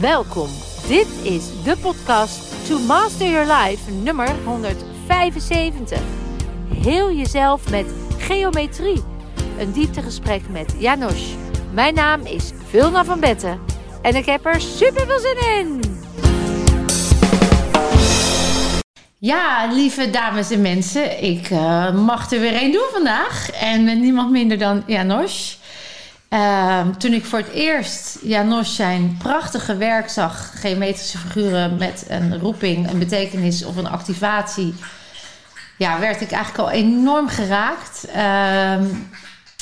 Welkom. Dit is de podcast To Master Your Life nummer 175. Heel jezelf met geometrie. Een dieptegesprek met Janos. Mijn naam is Vilna van Betten en ik heb er super veel zin in. Ja, lieve dames en mensen, ik uh, mag er weer een doen vandaag. En met niemand minder dan Janos. Uh, toen ik voor het eerst Janos zijn prachtige werk zag, geometrische figuren met een roeping, een betekenis of een activatie, ja, werd ik eigenlijk al enorm geraakt. Uh,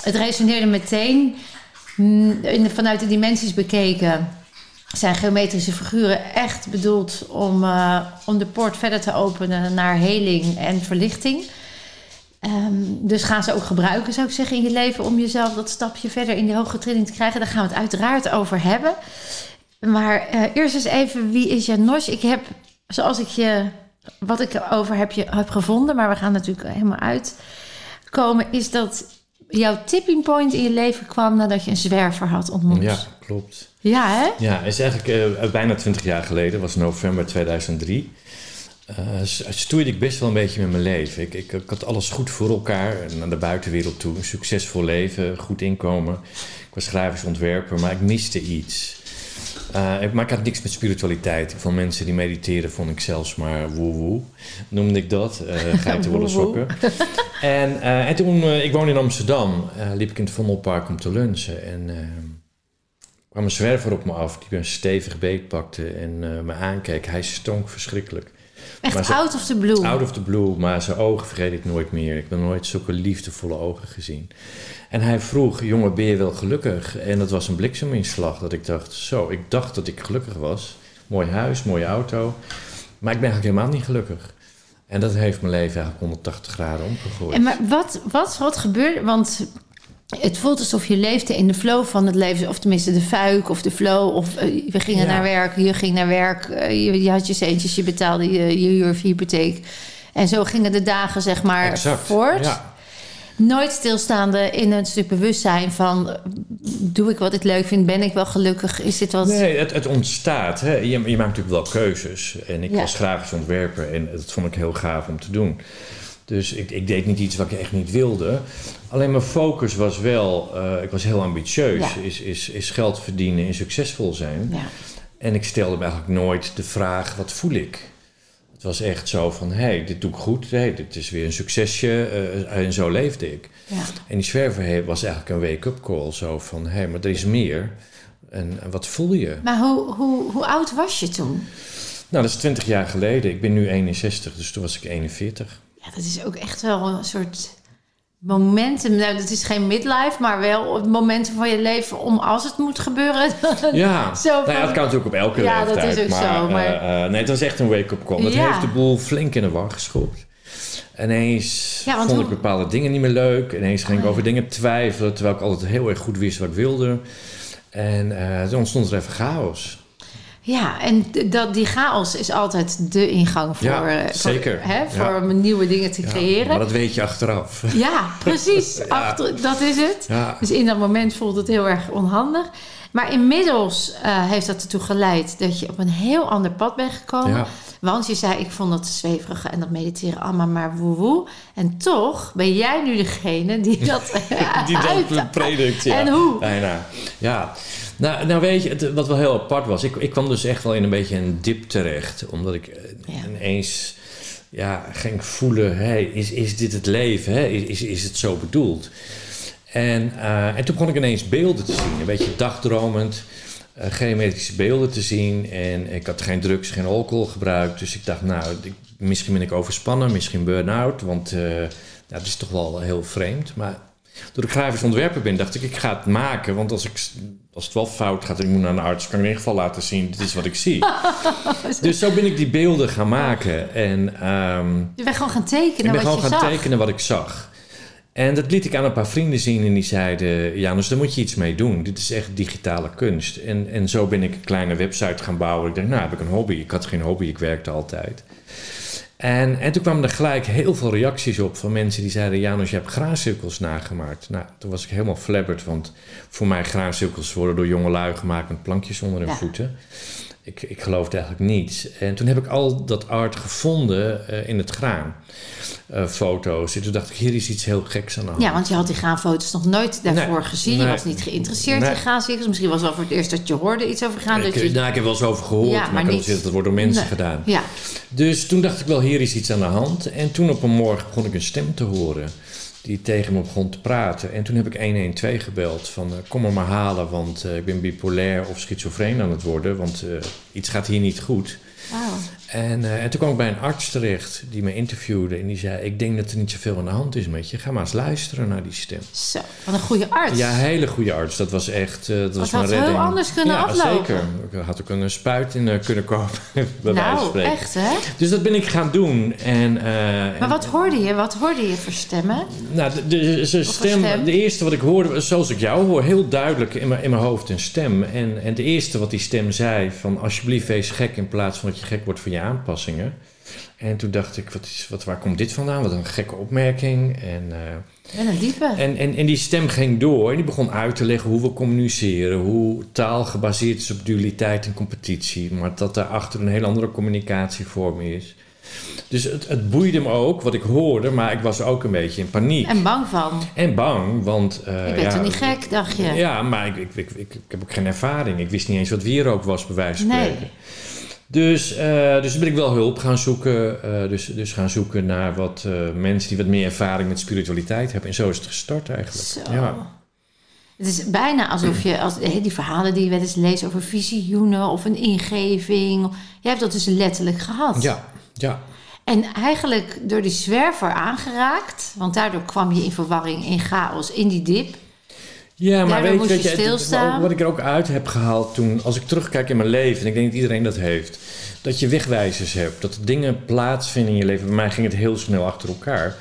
het resoneerde meteen in, vanuit de dimensies bekeken zijn geometrische figuren echt bedoeld om, uh, om de poort verder te openen naar heling en verlichting. Um, dus gaan ze ook gebruiken, zou ik zeggen, in je leven om jezelf dat stapje verder in die hoge trilling te krijgen. Daar gaan we het uiteraard over hebben. Maar uh, eerst eens even, wie is Janos? Ik heb, zoals ik je, wat ik erover heb, je, heb gevonden, maar we gaan natuurlijk helemaal uitkomen, is dat jouw tipping point in je leven kwam nadat je een zwerver had ontmoet. Ja, klopt. Ja, hè? Ja, is eigenlijk uh, bijna 20 jaar geleden, was november 2003. Uh, stoeide ik best wel een beetje met mijn leven. Ik, ik, ik, had alles goed voor elkaar, naar de buitenwereld toe. Een succesvol leven, goed inkomen. Ik was grafisch ontwerper, maar ik miste iets. Uh, maar ik had niks met spiritualiteit. Ik vond mensen die mediteren, vond ik zelfs maar woe-woe, noemde ik dat. Uh, geitenwolle sokken. en, uh, en toen, ik woonde in Amsterdam, liep ik in het Vondelpark om te lunchen. En kwam een zwerver op me af die me stevig beet pakte en me aankeek. Hij stonk verschrikkelijk. Echt out of the blue? Out of the blue, maar zijn ogen vergeet ik nooit meer. Ik heb nooit zulke liefdevolle ogen gezien. En hij vroeg, jongen, ben je wel gelukkig? En dat was een blikseminslag dat ik dacht, zo, ik dacht dat ik gelukkig was. Mooi huis, mooie auto. Maar ik ben eigenlijk helemaal niet gelukkig. En dat heeft mijn leven eigenlijk 180 graden omgegooid. En maar wat, wat, wat gebeurde? Want het voelt alsof je leefde in de flow van het leven. Of tenminste de fuik of de flow. Of uh, we gingen ja. naar werk, je ging naar werk. Uh, je, je, had je centjes, je betaalde je, je huur of je hypotheek. En zo gingen de dagen zeg maar exact. voort. Ja. Nooit stilstaande in een stuk bewustzijn van... doe ik wat ik leuk vind? Ben ik wel gelukkig? Is dit wat... Nee, het, het ontstaat. Hè? Je, je, maakt natuurlijk wel keuzes. En ik ja. was grafisch ontwerper en dat vond ik heel gaaf om te doen. Dus ik, ik, deed niet iets wat ik echt niet wilde. Alleen mijn focus was wel... Uh, ik was heel ambitieus. Ja. Is, is, is geld verdienen en succesvol zijn. Ja. En ik stelde me eigenlijk nooit de vraag... wat voel ik? Het was echt zo van, hé, hey, dit doe ik goed. Hey, dit is weer een succesje. Uh, en zo leefde ik. Ja. En die zwerver was eigenlijk een wake-up call. Zo van, hé, hey, maar er is meer. En, en, wat voel je? Maar hoe, hoe, hoe oud was je toen? Nou, dat is 20 jaar geleden. Ik ben nu 61, dus toen was ik 41. Ja, dat is ook echt wel een soort momentum. Nou, dat is geen midlife, maar wel momenten van je leven om als het moet gebeuren. Ja, zo van... nou ja, dat kan natuurlijk op elke ja, leeftijd. dat is ook maar, zo. Maar... Uh, uh, nee, het was echt een wake-up call. Dat Ja. heeft de boel flink in de war geschopt. Ineens Ja, vond hoe- ik bepaalde dingen niet meer leuk. Ineens ging Oh, ik ja. over dingen twijfelen, terwijl ik altijd heel erg goed wist wat ik wilde. En eh toen ontstond er even chaos. Ja, en dat, die chaos is altijd de ingang voor, Ja, eh, voor, hè, voor nieuwe dingen te Ja, creëren. maar dat weet je achteraf. Ja, precies. Achter, dat is het. Dus in dat moment voelt het heel erg onhandig. Maar inmiddels eh, heeft dat ertoe geleid dat je op een heel ander pad bent gekomen. Want je zei, ik vond dat zweverige en dat mediteren allemaal maar woe-woe. En toch ben jij nu degene die dat Die dat predikt, ja. En hoe? Bijna. Ja. Nou, nou weet je, het, wat wel heel apart was... Ik, ik kwam dus echt wel in een beetje een dip terecht. Omdat ik eh, Ja. ineens ja, ging voelen... Hey, is, is dit het leven? Hè? Is, is, is het zo bedoeld? En, eh, en toen begon ik ineens beelden te zien. Een beetje dagdromend. eh geometrische beelden te zien. En ik had geen drugs, geen alcohol gebruikt. Dus ik dacht, nou, ik- misschien ben ik overspannen. Misschien burn-out. Want eh, nou, het is toch wel heel vreemd. Maar door ik grafisch ontwerper ben, dacht ik, ik ga het maken. Want als, ik, als het wel fout gaat en ik moet naar een arts, kan ik in ieder geval laten zien, dit is wat ik zie. dus zo ben ik die beelden gaan maken. En ehm, Je bent gewoon gaan tekenen ik ben wat gewoon je gaan zag. tekenen wat ik zag. En dat liet ik aan een paar vrienden zien en die zeiden... Janus, daar moet je iets mee doen. Dit is echt digitale kunst. En, en zo ben ik een kleine website gaan bouwen. Ik dacht, nou heb ik een hobby. Ik had geen hobby, ik werkte altijd. En, en toen kwamen er gelijk heel veel reacties op van mensen die zeiden... Janus, je hebt graancirkels nagemaakt. Nou, toen was ik helemaal flabberd, want voor mij graancirkels worden door jonge lui gemaakt met plankjes onder hun Ja. voeten. Ik, ik geloofde eigenlijk niets. En toen heb ik al dat art gevonden eh, in het graan. Eh, foto's. En toen dacht ik, hier is iets heel geks aan de hand. Ja, want je had die graanfoto's nog nooit daarvoor Nee, gezien. nee. je was niet geïnteresseerd Nee. in graanziektes. Misschien was het wel voor het eerst dat je hoorde iets over graan. ik, dat je... nou, ik heb wel eens over gehoord, Ja, maar, maar niet- dat wordt door mensen gedaan. Ja, Dus toen dacht ik wel, hier is iets aan de hand. En toen op een morgen begon ik een stem te horen die tegen me begon te praten. En toen heb ik 112 gebeld van eh, kom me maar halen, want eh, ik ben bipolair of schizofreen aan het worden, want eh, iets gaat hier niet goed. wauw. En, eh, en toen kwam ik bij een arts terecht die me interviewde en die zei, ik denk dat er niet zoveel aan de hand is met je. Ga maar eens luisteren naar die stem. Zo, wat een goede arts. Ja, hele goede arts. Dat was echt, eh, dat was had mijn heel redding. anders kunnen ja, aflopen. zeker. Ik had ook een spuit in eh, kunnen kopen, bij nou, echt hè? Dus dat ben ik gaan doen. En, Maar en- wat hoorde je? Wat hoorde je voor stemmen? Nou, de, stem, stem? de eerste wat ik hoorde, was zoals ik jou hoor, heel duidelijk in mijn, in mijn hoofd een stem. En, en de eerste wat die stem zei, van alsjeblieft wees gek in plaats van dat je gek wordt van aanpassingen. En toen dacht ik, wat is, wat, waar komt dit vandaan? Wat een gekke opmerking. En, eh, En een diepe. en, en, en die stem ging door en die begon uit te leggen hoe we communiceren. Hoe taal gebaseerd is op dualiteit en competitie. Maar dat daarachter een hele andere communicatievorm is. Dus het, het boeide me ook wat ik hoorde, maar ik was ook een beetje in paniek. En bang van. En bang, want... eh, Je bent ja, toch niet gek, dacht je? Ja, maar ik, ik, ik, ik, ik heb ook geen ervaring. Ik wist niet eens wat wierook was, bij wijze van Nee. spreken. Dus, eh, dus ben ik wel hulp gaan zoeken. eh, dus, dus gaan zoeken naar wat eh, mensen die wat meer ervaring met spiritualiteit hebben. En zo is het gestart eigenlijk. Zo. Ja. Het is bijna alsof je, als, die verhalen die je wel eens leest over visioenen of een ingeving. Je hebt dat dus letterlijk gehad. Ja, ja. En eigenlijk door die zwerver aangeraakt, want daardoor kwam je in verwarring, in chaos, in die dip. Ja, maar Daardoor weet, je stilstaan. wat ik er ook uit heb gehaald toen, als ik terugkijk in mijn leven, en ik denk dat iedereen dat heeft, dat je wegwijzers hebt, dat dingen plaatsvinden in je leven. Bij mij ging het heel snel achter elkaar.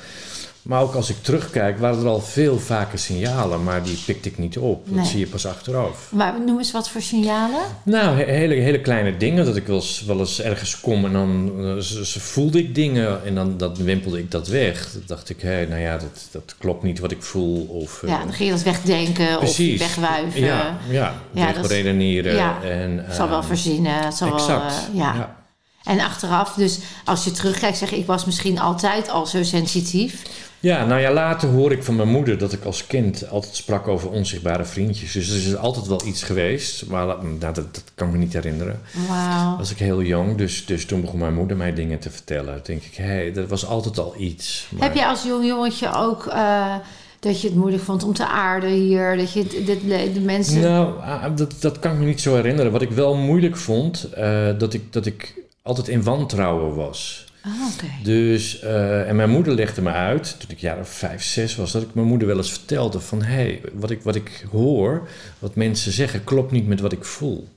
Maar ook als ik terugkijk, waren er al veel vaker signalen, maar die pikte ik niet op. Dat zie je pas achteraf. Maar noem eens wat voor signalen. Nou, he- hele, hele kleine dingen. Dat ik wel eens, wel eens ergens kom en dan eh, z- z- voelde ik dingen en dan, dan wimpelde ik dat weg. Dan dacht ik, hé, nou ja, dat, dat klopt niet wat ik voel. Of, eh, Ja, dan ging je dat wegdenken precies. of wegwuiven. Ja, ja, Ja, dat is- redeneren. ja. En, Het zal wel ehm. Het zal wel, Exact. eh, ja. ja. En achteraf, dus als je terugkijkt, zeg je, ik was misschien altijd al zo sensitief. Ja, nou ja, later hoor ik van mijn moeder dat ik als kind altijd sprak over onzichtbare vriendjes. Dus er is altijd wel iets geweest, maar nou, dat, dat kan ik me niet herinneren. Wauw. Was ik heel jong, dus, dus toen begon mijn moeder mij dingen te vertellen. Toen denk ik, hé, hey, dat was altijd al iets. Maar- Heb je als jong jongetje ook eh, dat je het moeilijk vond om te aarden hier? Dat je dit, de mensen... Nou, ah, dat, dat kan ik me niet zo herinneren. Wat ik wel moeilijk vond, eh, dat, ik, dat ik altijd in wantrouwen was. Ah. Dus, eh, en mijn moeder legde me uit, toen ik jaren vijf, zes was, dat ik mijn moeder wel eens vertelde van... hé, hey, wat, ik, wat ik hoor, wat mensen zeggen, klopt niet met wat ik voel.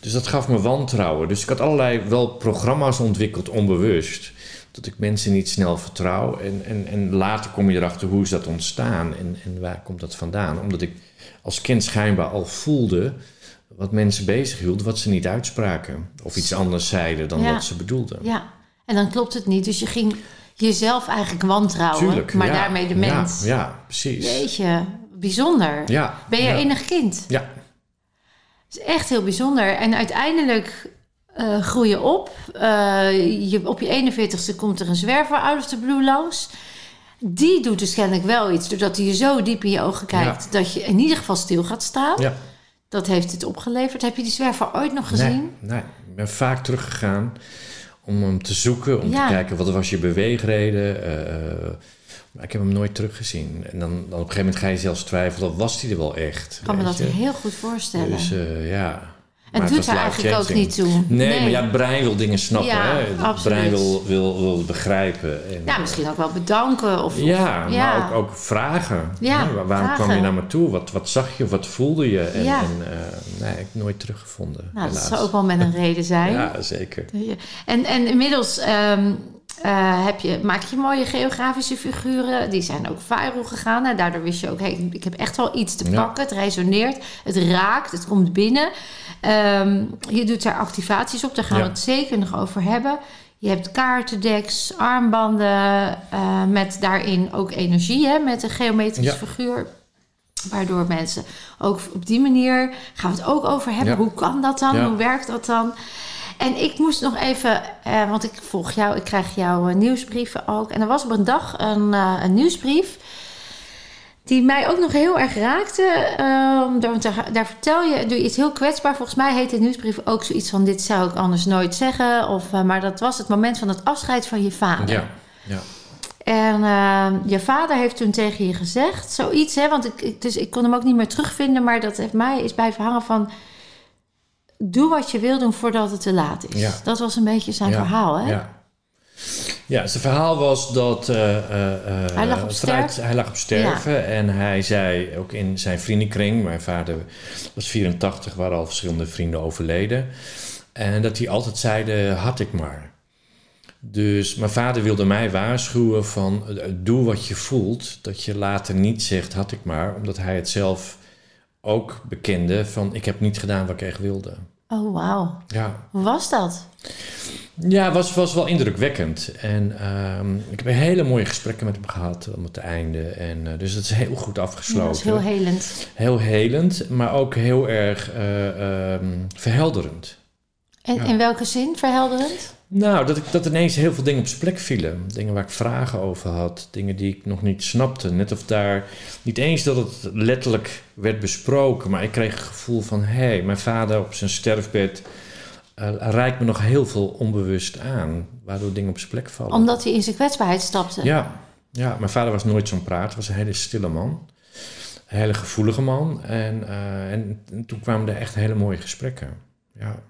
Dus dat gaf me wantrouwen. Dus ik had allerlei wel programma's ontwikkeld, onbewust. Dat ik mensen niet snel vertrouw. En, en, en later kom je erachter hoe is dat ontstaan en, en waar komt dat vandaan. Omdat ik als kind schijnbaar al voelde wat mensen bezig hielden, wat ze niet uitspraken. Of iets anders zeiden dan Ja. wat ze bedoelden. Ja, en dan klopt het niet. Dus je ging jezelf eigenlijk wantrouwen. Tuurlijk, maar ja. daarmee de Ja, mens. Ja, precies. Jeetje, bijzonder. Ja. Ben je ja. enig kind? Ja. Het is echt heel bijzonder. En uiteindelijk eh groei je op. Eh, je, op je 41ste komt er een zwerver out of the blue langs. Die doet dus kennelijk wel iets. Doordat hij je zo diep in je ogen kijkt... dat je in ieder geval stil gaat staan. ja. Dat heeft het opgeleverd. Heb je die zwerver ooit nog gezien? Nee, nee, ik ben vaak teruggegaan om hem te zoeken, om Ja. te kijken wat was je beweegreden. eh, maar ik heb hem nooit teruggezien. En dan, dan op een gegeven moment ga je zelfs twijfelen, of was hij er wel echt? Ik kan me dat je? heel goed voorstellen. Dus eh, ja. Het Maar doet er eigenlijk ook niet toe. Nee, maar ja, het brein wil dingen snappen. Ja, hè? Het absoluut. brein wil, wil, wil begrijpen. En, Ja, misschien ook wel bedanken. Of, Ja, of- maar ook, ook vragen. Ja, waarom vragen. kwam je naar me toe? Wat, wat zag je? Wat voelde je? En, Ja. en eh, nee, ik heb nooit teruggevonden. Nou, dat zou ook wel met een reden zijn. Ja, zeker. En, en inmiddels ehm, eh, heb je, maak je mooie geografische figuren. Die zijn ook viral gegaan. En daardoor wist je ook, hey, ik heb echt wel iets te Ja. pakken. Het resoneert, het raakt, het komt binnen. Ehm, je doet daar activaties op. Daar gaan Ja. we het zeker nog over hebben. Je hebt kaartendeks, armbanden eh, met daarin ook energie, hè, met een geometrische Ja. figuur. Waardoor mensen ook op die manier gaan we het ook over hebben. Ja. Hoe kan dat dan? Ja. Hoe werkt dat dan? En ik moest nog even, eh, want ik volg jou, ik krijg jouw eh, nieuwsbrieven ook. En er was op een dag een, eh, een nieuwsbrief die mij ook nog heel erg raakte. Ehm, daar, daar, vertel je, doe je iets heel kwetsbaar. Volgens mij heet de nieuwsbrief ook zoiets van: Dit zou ik anders nooit zeggen. Of, eh, maar dat was het moment van het afscheid van je vader. Ja, ja. En eh, je vader heeft toen tegen je gezegd, zoiets, hè, want ik, dus ik kon hem ook niet meer terugvinden, maar dat heeft mij is blijven hangen van. Doe wat je wil doen voordat het te laat is. Ja. Dat was een beetje zijn verhaal, hè? Ja. Ja, zijn verhaal was dat eh, eh, eh, Hij lag op vanuit- sterven? hij lag op sterven en hij zei ook in zijn vriendenkring, mijn vader was 84, waren al verschillende vrienden overleden, en dat hij altijd zeiden, had ik maar. Dus mijn vader wilde mij waarschuwen van, eh, doe wat je voelt, dat je later niet zegt, had ik maar, omdat hij het zelf ook bekende van, ik heb niet gedaan wat ik echt wilde. Oh, wauw. Ja, Hoe was dat? ja, het was, was wel indrukwekkend. En ehm, ik heb hele mooie gesprekken met hem gehad om het einde. En, eh, dus het is heel goed Dat afgesloten. was heel helend. Heel helend, maar ook heel erg eh, ehm, verhelderend. En Ja. in welke zin verhelderend? Nou, dat, ik, dat ineens heel veel dingen op zijn plek vielen. Dingen waar ik vragen over had. Dingen die ik nog niet snapte. Net of daar... Niet eens dat het letterlijk werd besproken. Maar ik kreeg het gevoel van... Hé, hey, mijn vader op zijn sterfbed... reikt me nog heel veel onbewust aan. Waardoor dingen op zijn plek vallen. Omdat hij in zijn kwetsbaarheid stapte. Ja, ja, mijn vader was nooit zo'n praat. was een hele stille man. Een hele gevoelige man. En, eh, en, en toen kwamen er echt hele mooie gesprekken. Ja,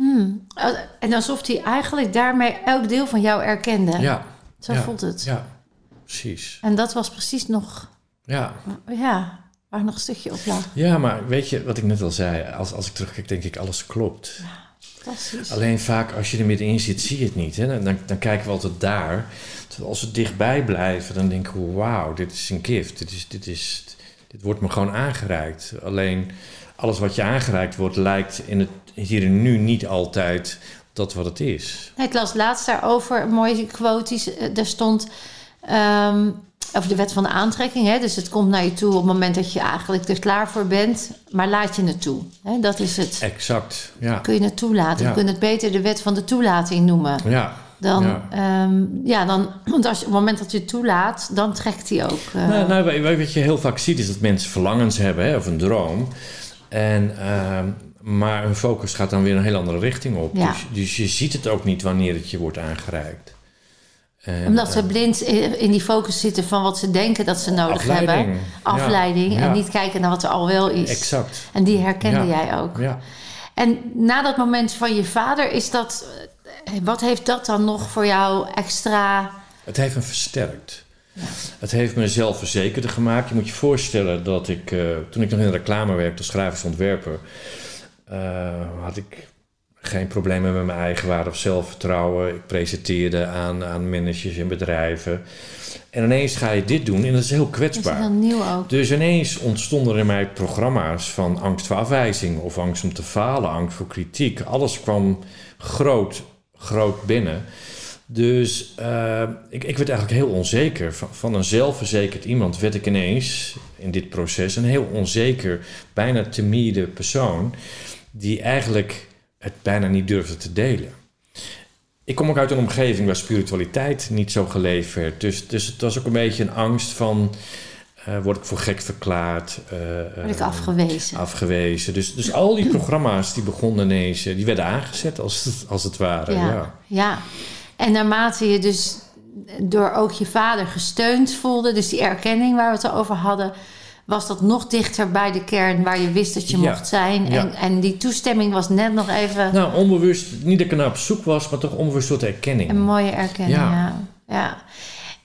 Hmm. En alsof hij eigenlijk daarmee elk deel van jou erkende. ja, Zo ja. voelt het. ja precies. En dat was precies nog, Ja. ja, waar nog een stukje op lag. ja, maar weet je wat ik net al zei? Als, als ik terugkijk, denk ik alles klopt. Fantastisch. Alleen vaak als je er middenin zit, zie je het niet. Hè? Dan- Dan, dan kijken we altijd daar. Terwijl als we dichtbij blijven, dan denken we... wauw, dit is een gift. Dit, is, dit, is, dit wordt me gewoon aangereikt. Alleen alles wat je aangereikt wordt... lijkt in het hier en nu niet altijd dat wat het is. Ik las laatst daarover een mooie quote. die- eh, Daar stond ehm, over de wet van de aantrekking. Hè? Dus het komt naar je toe op het moment dat je eigenlijk er klaar voor bent. Maar laat je het toe. Hè? Dat is het. Exact, ja. Kun je het toelaten? Ja. We kunnen het beter de wet van de toelating noemen. Ja, Dan, Ja. ja. ja, dan, want als je, op het moment dat je het toelaat, dan trekt hij ook. eh, Nou, nou, wa- wa- wat je heel vaak ziet is dat mensen verlangens hebben hè, of een droom. En, ehm, maar hun focus gaat dan weer een heel andere richting op. Ja. Dus, dus je ziet het ook niet wanneer het je wordt aangereikt. En, omdat ze eh, blind in die focus zitten van wat ze denken dat ze nodig afleiding. hebben. Afleiding. Ja, En ja. niet kijken naar wat er al wel is. Exact. En die herkende jij ook. Ja. En na dat moment van je vader, is dat, eh, wat heeft dat dan nog voor jou extra? Het heeft me versterkt. Het heeft me zelfverzekerder gemaakt. Je moet je voorstellen dat ik, eh, toen ik nog in de reclame werkte als grafisch ontwerper, eh, had ik geen problemen met mijn eigenwaarde of zelfvertrouwen. Ik presenteerde aan, aan managers in bedrijven. En ineens ga je dit doen en dat is heel Dat is kwetsbaar. heel nieuw ook. Dus ineens ontstonden er in mij programma's van angst voor afwijzing of angst om te falen, angst voor kritiek. Alles kwam groot, groot binnen. Dus eh, ik, ik werd eigenlijk heel onzeker. Van, van een zelfverzekerd iemand werd ik ineens in dit proces een heel onzeker, bijna timide persoon. Die eigenlijk het bijna niet durfde te delen. Ik kom ook uit een omgeving waar spiritualiteit niet zo geleefd werd. Dus, dus het was ook een beetje een angst van... eh, word ik voor gek verklaard? eh, Word ik eh, afgewezen. afgewezen. Dus, dus al die programma's die begonnen ineens... eh, die werden aangezet als het, als het ware. Ja. ja. ja. En naarmate je dus door ook je vader gesteund voelde, dus die erkenning waar we het over hadden, was dat nog dichter bij de kern waar je wist dat je Ja. mocht zijn. Ja. En, en die toestemming was net nog even Nou, onbewust, niet dat ik ernaar op zoek was... maar toch onbewust tot erkenning. een mooie erkenning. Ja. Ja. Ja.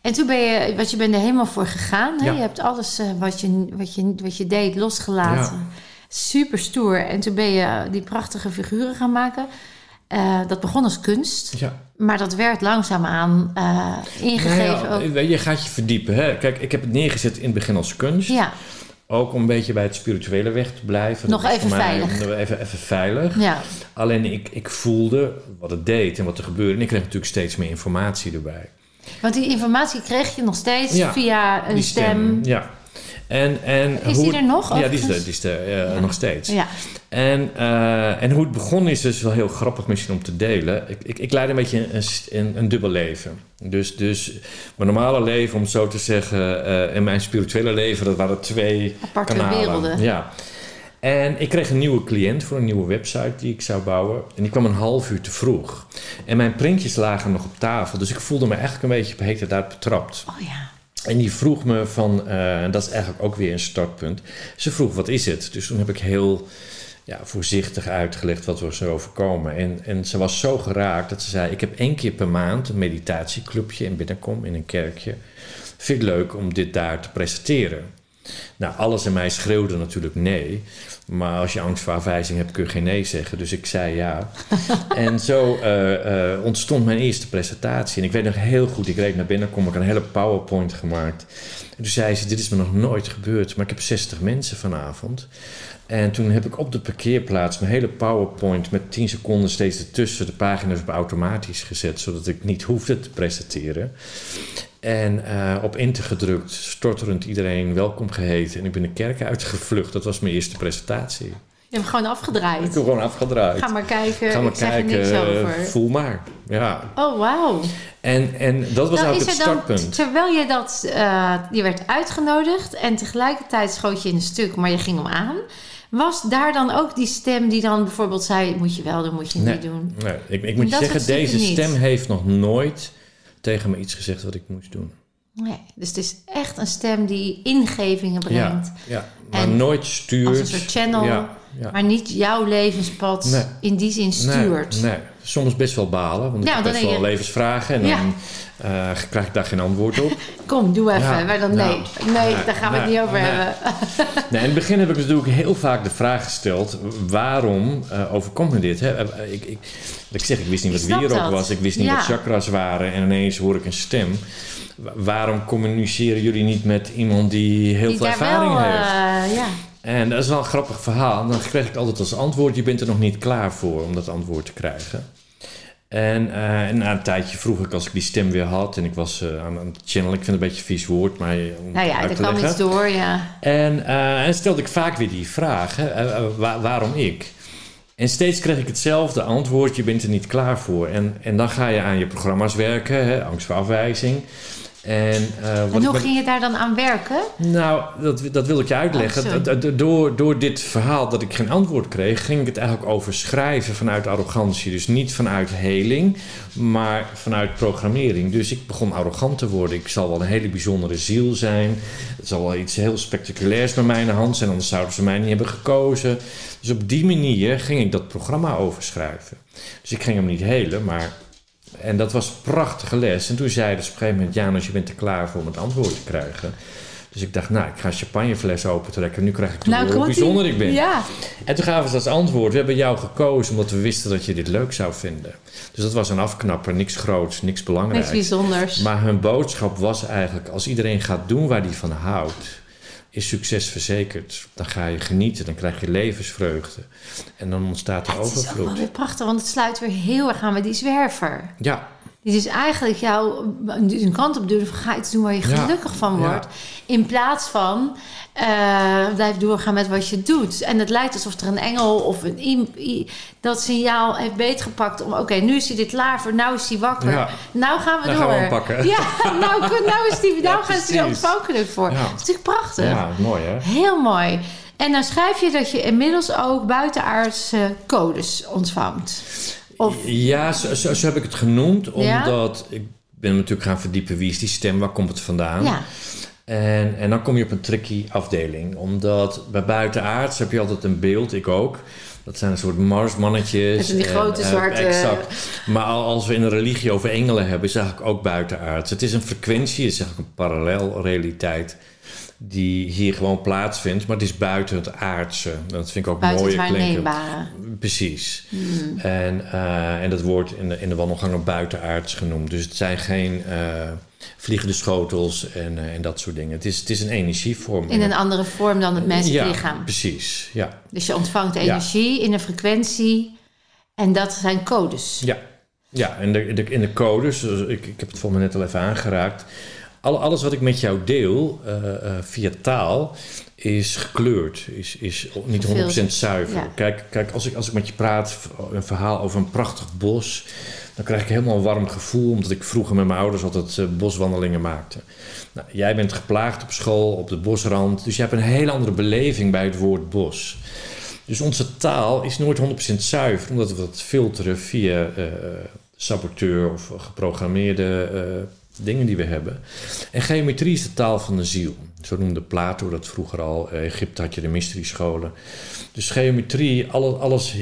En toen ben je, wat je bent er helemaal voor gegaan. Hè? Ja. Je hebt alles eh, wat, je, wat, je, wat je deed losgelaten. Ja. Super stoer. En toen ben je die prachtige figuren gaan maken. Eh, dat begon als kunst. Ja. Maar dat werd langzaamaan eh ingegeven Nou ja, je gaat je verdiepen. Hè? Kijk, ik heb het neergezet in het begin als kunst. Ja, Ook om een beetje bij het spirituele weg te blijven. Nog even veilig. Even, even veilig. ja. Alleen ik, ik voelde wat het deed en wat er gebeurde. En ik kreeg natuurlijk steeds meer informatie erbij. Want die informatie kreeg je nog steeds Ja, via een stem. Ja. En, en Is hoe die er nog, Ja, die is er, die is er eh, Ja. nog steeds. Ja. En, eh, en hoe het begon is dus wel heel grappig misschien om te delen. Ik, ik, ik leid een beetje een, een, een dubbel leven. Dus, dus mijn normale leven, om het zo te zeggen, eh, en mijn spirituele leven, dat waren twee Aparte kanalen. werelden. Ja. En ik kreeg een nieuwe cliënt voor een nieuwe website die ik zou bouwen. En die kwam een half uur te vroeg. En mijn printjes lagen nog op tafel. Dus ik voelde me eigenlijk een beetje op hete daar betrapt. Oh ja. En die vroeg me van, eh, en dat is eigenlijk ook weer een startpunt. Ze vroeg, wat is het? Dus toen heb ik heel ja, voorzichtig uitgelegd wat we zo overkomen. En, en ze was zo geraakt dat ze zei, ik heb één keer per maand een meditatieclubje in Binnenkom, in een kerkje. Vind ik leuk om dit daar te presenteren. Nou, alles in mij schreeuwde natuurlijk nee. Maar als je angst voor afwijzing hebt, kun je geen nee zeggen. Dus ik zei ja. en zo eh, eh, ontstond mijn eerste presentatie. En ik weet nog heel goed, ik reed naar binnen, kom ik een hele PowerPoint gemaakt. En toen zei ze, dit is me nog nooit gebeurd, maar ik heb 60 mensen vanavond. En toen heb ik op de parkeerplaats mijn hele PowerPoint met 10 seconden steeds ertussen de pagina's op automatisch gezet, zodat ik niet hoefde te presenteren. En eh, op enter gedrukt, storterend iedereen welkom geheten. En ik ben de kerk uitgevlucht. Dat was mijn eerste presentatie. Je hebt hem gewoon Ik afgedraaid. heb gewoon afgedraaid. Ga maar kijken. Ga maar ik zeg kijken, niks eh, over. voel maar. Ja. Oh, wauw. En, en dat was Nou, eigenlijk is het dan, startpunt. terwijl je dat, eh, je werd uitgenodigd en tegelijkertijd schoot je in een stuk, maar je ging hem aan. Was daar dan ook die stem die dan bijvoorbeeld zei: moet je wel doen, moet je Nee. niet doen? Nee, ik, ik moet je zeggen, deze niet. stem heeft nog nooit tegen me iets gezegd wat ik moest doen. Nee. Dus het is echt een stem die ingevingen brengt, Ja, ja. maar En nooit stuurt. als een soort channel, Ja, ja. maar niet jouw levenspad Nee. in die zin stuurt. Nee, nee, soms best wel balen. Want ik Ja, heb best wel je- levensvragen. En dan eh, krijg ik daar geen antwoord op. Kom, doe even. Maar dan nou, nee, nee, daar gaan we het niet over hebben. Nee, in het begin heb ik natuurlijk heel vaak de vraag gesteld: waarom eh, overkomt me dit? Hè? Eh, Ik, ik, ik zeg, ik wist niet Ik wat wierook was, ik wist niet wat chakras waren en ineens hoor ik een stem. Wa- Waarom communiceren jullie niet met iemand die heel Die veel ervaring wel, heeft? eh, ja. En dat is wel een grappig verhaal. En dan kreeg ik altijd als antwoord: je bent er nog niet klaar voor om dat antwoord te krijgen. En, eh, en na een tijdje vroeg ik als ik die stem weer had en ik was eh, aan, aan het channelen. Ik vind het een beetje een vies woord, maar om Nou ja, er kwam iets door, ja. En, eh, en stelde ik vaak weer die vraag, hè, waarom ik? En steeds kreeg ik hetzelfde antwoord, je bent er niet klaar voor. En, en dan ga je aan je programma's werken, hè, angst voor afwijzing. En, eh, En hoe ben- ging je daar dan aan werken? nou, dat, dat wil ik je uitleggen. Oh, door, door dit verhaal dat ik geen antwoord kreeg, ging ik het eigenlijk overschrijven vanuit arrogantie. Dus niet vanuit heling, maar vanuit programmering. Dus ik begon arrogant te worden. Ik zal wel een hele bijzondere ziel zijn. Het zal wel iets heel spectaculairs bij mij in de hand zijn, anders zouden ze mij niet hebben gekozen. Dus op die manier ging ik dat programma overschrijven. Dus ik ging hem niet helen, maar en dat was een prachtige les. En toen zei dus op een gegeven moment... Janus, je bent er klaar voor om het antwoord te krijgen. Dus ik dacht, nou, ik ga een champagnefles opentrekken. Nu krijg ik te horen hoe bijzonder ik ben. Ja, En toen gaven ze als antwoord... we hebben jou gekozen omdat we wisten dat je dit leuk zou vinden. Dus dat was een afknapper. Niks groots, niks niks belangrijks. bijzonders. Maar hun boodschap was eigenlijk... als iedereen gaat doen waar hij van houdt... is succes verzekerd. Dan ga je genieten, dan krijg je levensvreugde. En dan ontstaat er het is ook wel overvloed. weer prachtig, want het sluit weer heel erg aan met die zwerver. Ja, Dit is eigenlijk jou een kant op duwen van ga iets doen waar je Ja. gelukkig van Ja. wordt. In plaats van eh, blijf doorgaan met wat je doet. En het lijkt alsof er een engel of een dat signaal heeft beetgepakt om oké, nu is hij dit klaar voor, nou is hij wakker. Ja. Nou gaan we Dan door. gaan we hem pakken. Ja, nou, nou is die, nou gaan ze er ontvankelijk voor. Dat is natuurlijk prachtig. ja mooi hè? Heel mooi. En dan schrijf je dat je inmiddels ook buitenaardse codes ontvangt. Of, Ja, zo, zo, zo heb ik het genoemd. Ja? Omdat ik ben natuurlijk gaan verdiepen. Wie is die stem? Waar komt het vandaan? ja. En, en dan kom je op een tricky afdeling. Omdat bij buitenaards heb je altijd een beeld. Ik ook. Dat zijn een soort marsmannetjes. Met die grote eh, zwarte- exact. Maar al- als we in een religie over engelen hebben... is eigenlijk ook buitenaards. Het is een frequentie. Het is eigenlijk een parallelrealiteit... die hier gewoon plaatsvindt. Maar het is buiten het aardse. Dat vind ik ook buiten klinken. waarneembare. Precies. Hmm. En, eh, en dat wordt in de, in de wandelgangen buitenaards genoemd. Dus het zijn geen eh, vliegende schotels en, eh, en dat soort dingen. Het is, het is een energievorm. In een andere vorm dan het menselijk ja, lichaam. precies. Ja. Dus je ontvangt energie in een frequentie. En dat zijn codes. Ja, ja en de, de, in de codes, dus ik, ik heb het volgens mij net al even aangeraakt. Al, alles wat ik met jou deel uh, uh, via taal is gekleurd, is, is niet 100% zuiver. Ja. Kijk, kijk als, ik, als ik met je praat, een verhaal over een prachtig bos, dan krijg ik helemaal een warm gevoel, omdat ik vroeger met mijn ouders altijd uh, boswandelingen maakte. Nou, jij bent geplaagd op school, op de bosrand, dus je hebt een hele andere beleving bij het woord bos. Dus onze taal is nooit 100% zuiver, omdat we dat filteren via saboteur of geprogrammeerde dingen die we hebben. En geometrie is de taal van de ziel. Zo noemde Plato dat vroeger al. In Egypte had je de mystery-scholen. Dus geometrie, alles, alles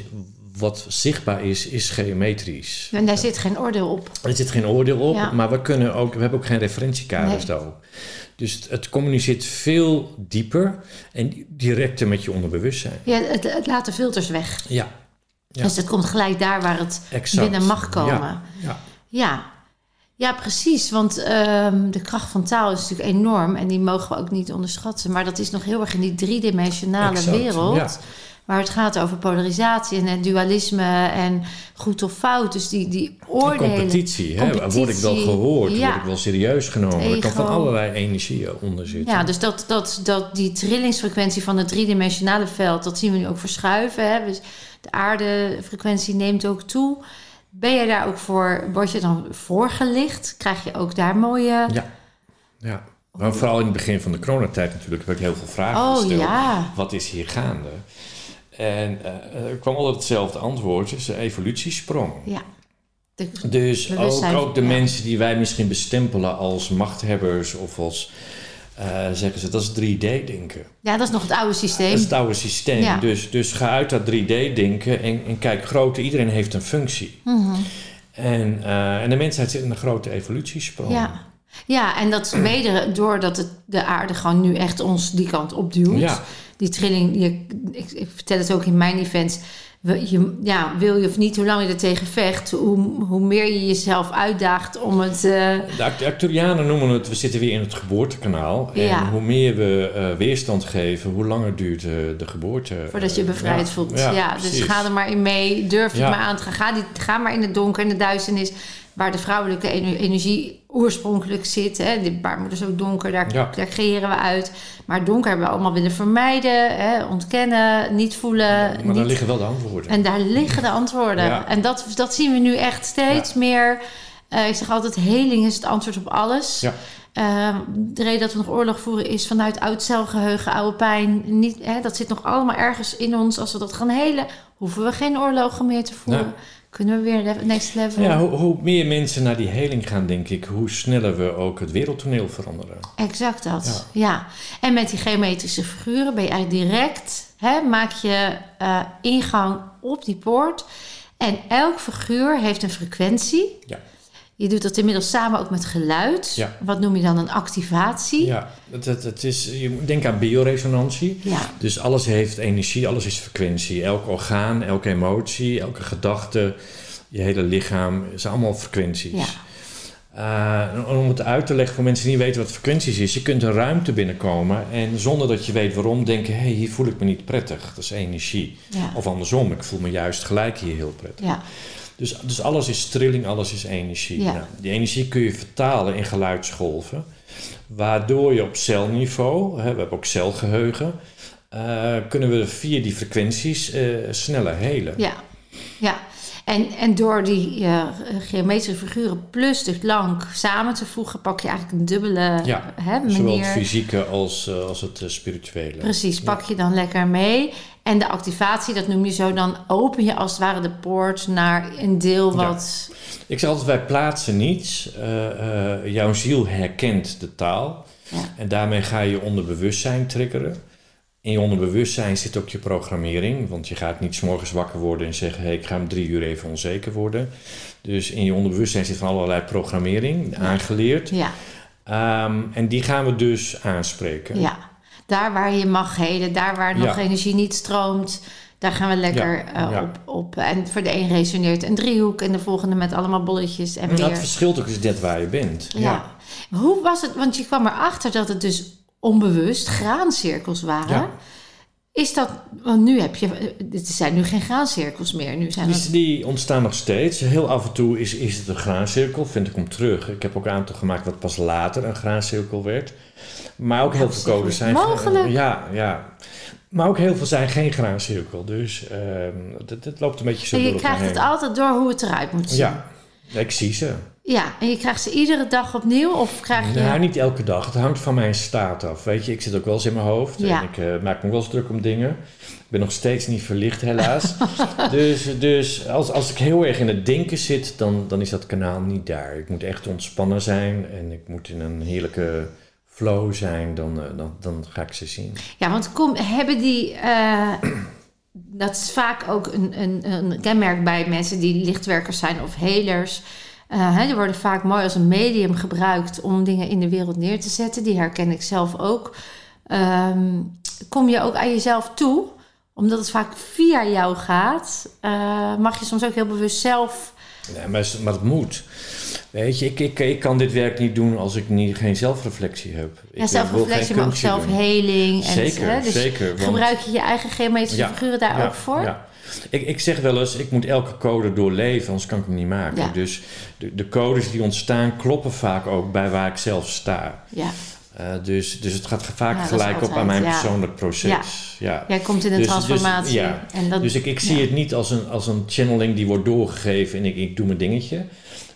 wat zichtbaar is, is geometrisch. En daar zit geen oordeel op. Er zit geen oordeel op, Ja. maar we, kunnen ook, we hebben ook geen referentiekaders Nee. daarop. Dus het, het communiceert veel dieper en directer met je onderbewustzijn. Ja, het, het laat de filters weg. Ja, Ja. Dus het komt gelijk daar waar het exact. binnen mag komen. Ja, ja. Ja, precies. Want ehm, de kracht van taal is natuurlijk enorm en die mogen we ook niet onderschatten. Maar dat is nog heel erg in die driedimensionale Exact, wereld. ja. Waar het gaat over polarisatie en het dualisme en goed of fout. Dus die, die En oordelen. competitie, hè? Competitie, word ik wel gehoord, ja. word ik wel serieus genomen. Er kan van allerlei energieën onder zitten. Ja, dus dat, dat, dat die trillingsfrequentie van het driedimensionale veld, dat zien we nu ook verschuiven. Hè? Dus de aardefrequentie neemt ook toe. Ben je daar ook voor, word je dan voorgelicht? Krijg je ook daar mooie... Ja. ja. Maar vooral in het begin van de coronatijd natuurlijk heb ik heel veel vragen Oh gesteld. ja, Wat is hier gaande? En eh, er kwam altijd hetzelfde antwoord, een evolutiesprong. ja. De- Dus ook, de ja. mensen die wij misschien bestempelen als machthebbers of als, eh, zeggen ze, dat is 3D-denken. ja, dat is nog het oude Dat systeem. is het oude systeem. Ja. Dus, dus ga uit dat 3D-denken en, en kijk groter. Iedereen heeft een functie. Mhm. En, eh, en de mensheid zit in een grote evolutiesprong. Ja. ja, en dat is mede doordat het, de aarde gewoon nu echt ons die kant opduwt. Ja. Die trilling, je, ik, ik vertel het ook in mijn events. Je, ja, wil je of niet, hoe lang je er tegen vecht, hoe, hoe meer je jezelf uitdaagt om het... eh, De Acturianen noemen het, we zitten weer in het geboortekanaal. En Ja. hoe meer we eh, weerstand geven, hoe langer duurt eh, de geboorte. Voordat je bevrijd ja. voelt. Ja, dus precies. ga er maar in mee. Durf het Ja. maar aan te gaan. Ga, die, ga maar in het donker, in de duisternis. Waar de vrouwelijke ener- energie oorspronkelijk zit. Hè. De baarmoeder is ook donker, daar, Ja. daar creëren we uit. Maar donker hebben we allemaal willen vermijden. Hè. Ontkennen, niet voelen. Maar niet... daar liggen wel de antwoorden. En daar liggen de antwoorden. Ja. En dat, dat zien we nu echt steeds meer. Eh, ik zeg altijd, heling is het antwoord op alles. Ja. Ehm, de reden dat we nog oorlog voeren is vanuit oud celgeheugen, oude pijn. Niet, hè, dat zit nog allemaal ergens in ons. Als we dat gaan helen, hoeven we geen oorlogen meer te voeren. Kunnen we weer next level. Ja, hoe, hoe meer mensen naar die heling gaan, denk ik, hoe sneller we ook het wereldtoneel veranderen. Exact dat, ja. En met die geometrische figuren ben je eigenlijk direct... Hè, maak je eh, ingang op die poort. En elk figuur heeft een frequentie. Ja. Je doet dat inmiddels samen ook met geluid. Ja. Wat noem je dan een activatie? Ja, het, het, het is, je moet denken aan bioresonantie. Ja. Dus alles heeft energie, alles is frequentie. Elk orgaan, elke emotie, elke gedachte, je hele lichaam, zijn allemaal frequenties. Ja. Eh, om het uit te leggen voor mensen die niet weten wat frequenties is, je kunt een ruimte binnenkomen en zonder dat je weet waarom denken, hé, hey, hier voel ik me niet prettig. Dat is energie. Ja. Of andersom, ik voel me juist gelijk hier heel prettig. ja. Dus, dus alles is trilling, alles is energie. Ja. Nou, die energie kun je vertalen in geluidsgolven, waardoor je op celniveau, hè, we hebben ook celgeheugen, eh, kunnen we via die frequenties eh, sneller helen. Ja, ja. En, en door die eh, geometrische figuren plus de klank samen te voegen, pak je eigenlijk een dubbele Ja, hè, Zowel manier. het fysieke als, eh, als het eh, spirituele. Precies, pak je dan lekker mee. En de activatie, dat noem je zo, dan open je als het ware de poort naar een deel Ja. wat... Ik zeg altijd, wij plaatsen niets. Jouw ziel herkent de taal. Ja. En daarmee ga je je onderbewustzijn triggeren. In je onderbewustzijn zit ook je programmering. Want je gaat niet 's morgens wakker worden en zeggen... Hey, ik ga om drie uur even onzeker worden. Dus in je onderbewustzijn zit van allerlei programmering aangeleerd. Ja, Ehm, en die gaan we dus aanspreken. ja. Daar waar je mag helen, daar waar nog Ja. energie niet stroomt... Daar gaan we lekker Ja, eh, ja. Op, op. En voor de een resoneert een driehoek... en de volgende met allemaal bolletjes en En dat verschilt ook eens net waar je bent. Ja. Hoe was het? Want je kwam erachter dat het dus onbewust graancirkels waren. Ja. Is dat, want nu heb je, er zijn nu geen graancirkels meer. Nu zijn Die, ontstaan nog steeds. Heel af en toe is, is het een graancirkel, vind ik hem terug. Ik heb ook een aantal gemaakt wat pas later een graancirkel werd. Maar ook heel Dat veel codes zijn... mogelijk. Ja, ja. Maar ook heel veel zijn geen graancirkel. Dus ehm het, het loopt een beetje zo en je door krijgt het heen. altijd door hoe het eruit moet zien. Ja, ik zie ze. Ja, en je krijgt ze iedere dag opnieuw of krijg je... Nou, niet elke dag. Het hangt van mijn staat af. Weet je, ik zit ook wel eens in mijn hoofd. Ja. En ik eh, maak me wel eens druk om dingen. Ik ben nog steeds niet verlicht, helaas. dus dus als, als ik heel erg in het denken zit, dan, dan is dat kanaal niet daar. Ik moet echt ontspannen zijn en ik moet in een heerlijke flow zijn. Dan, eh, dan, dan ga ik ze zien. Ja, want kom, hebben die... eh, dat is vaak ook een, een, een kenmerk bij mensen die lichtwerkers zijn of helers. Hè, die worden vaak mooi als een medium gebruikt om dingen in de wereld neer te zetten. Die herken ik zelf ook. Ehm, kom je ook aan jezelf toe? Omdat het vaak via jou gaat, eh, mag je soms ook heel bewust zelf... Ja, maar, maar het moet. Weet je, ik, ik, ik kan dit werk niet doen als ik niet, geen zelfreflectie heb. Ik, Ja, eh, zelfreflectie, maar ook zelfheling. En, Zeker, hè, dus zeker. want- gebruik je je eigen geometrische Ja, figuren daar ja, ook voor? Ja. Ik, ik zeg wel eens, ik moet elke code doorleven, anders kan ik hem niet maken. Ja. Dus de, de codes die ontstaan kloppen vaak ook bij waar ik zelf sta. Ja. Eh, dus, dus het gaat vaak Ja, gelijk op aan mijn persoonlijk proces. Ja. Jij komt in een Dus- dus- transformatie. ja. en dat, Dus ik, ik zie het niet als een, als een channeling die wordt doorgegeven en ik, ik doe mijn dingetje.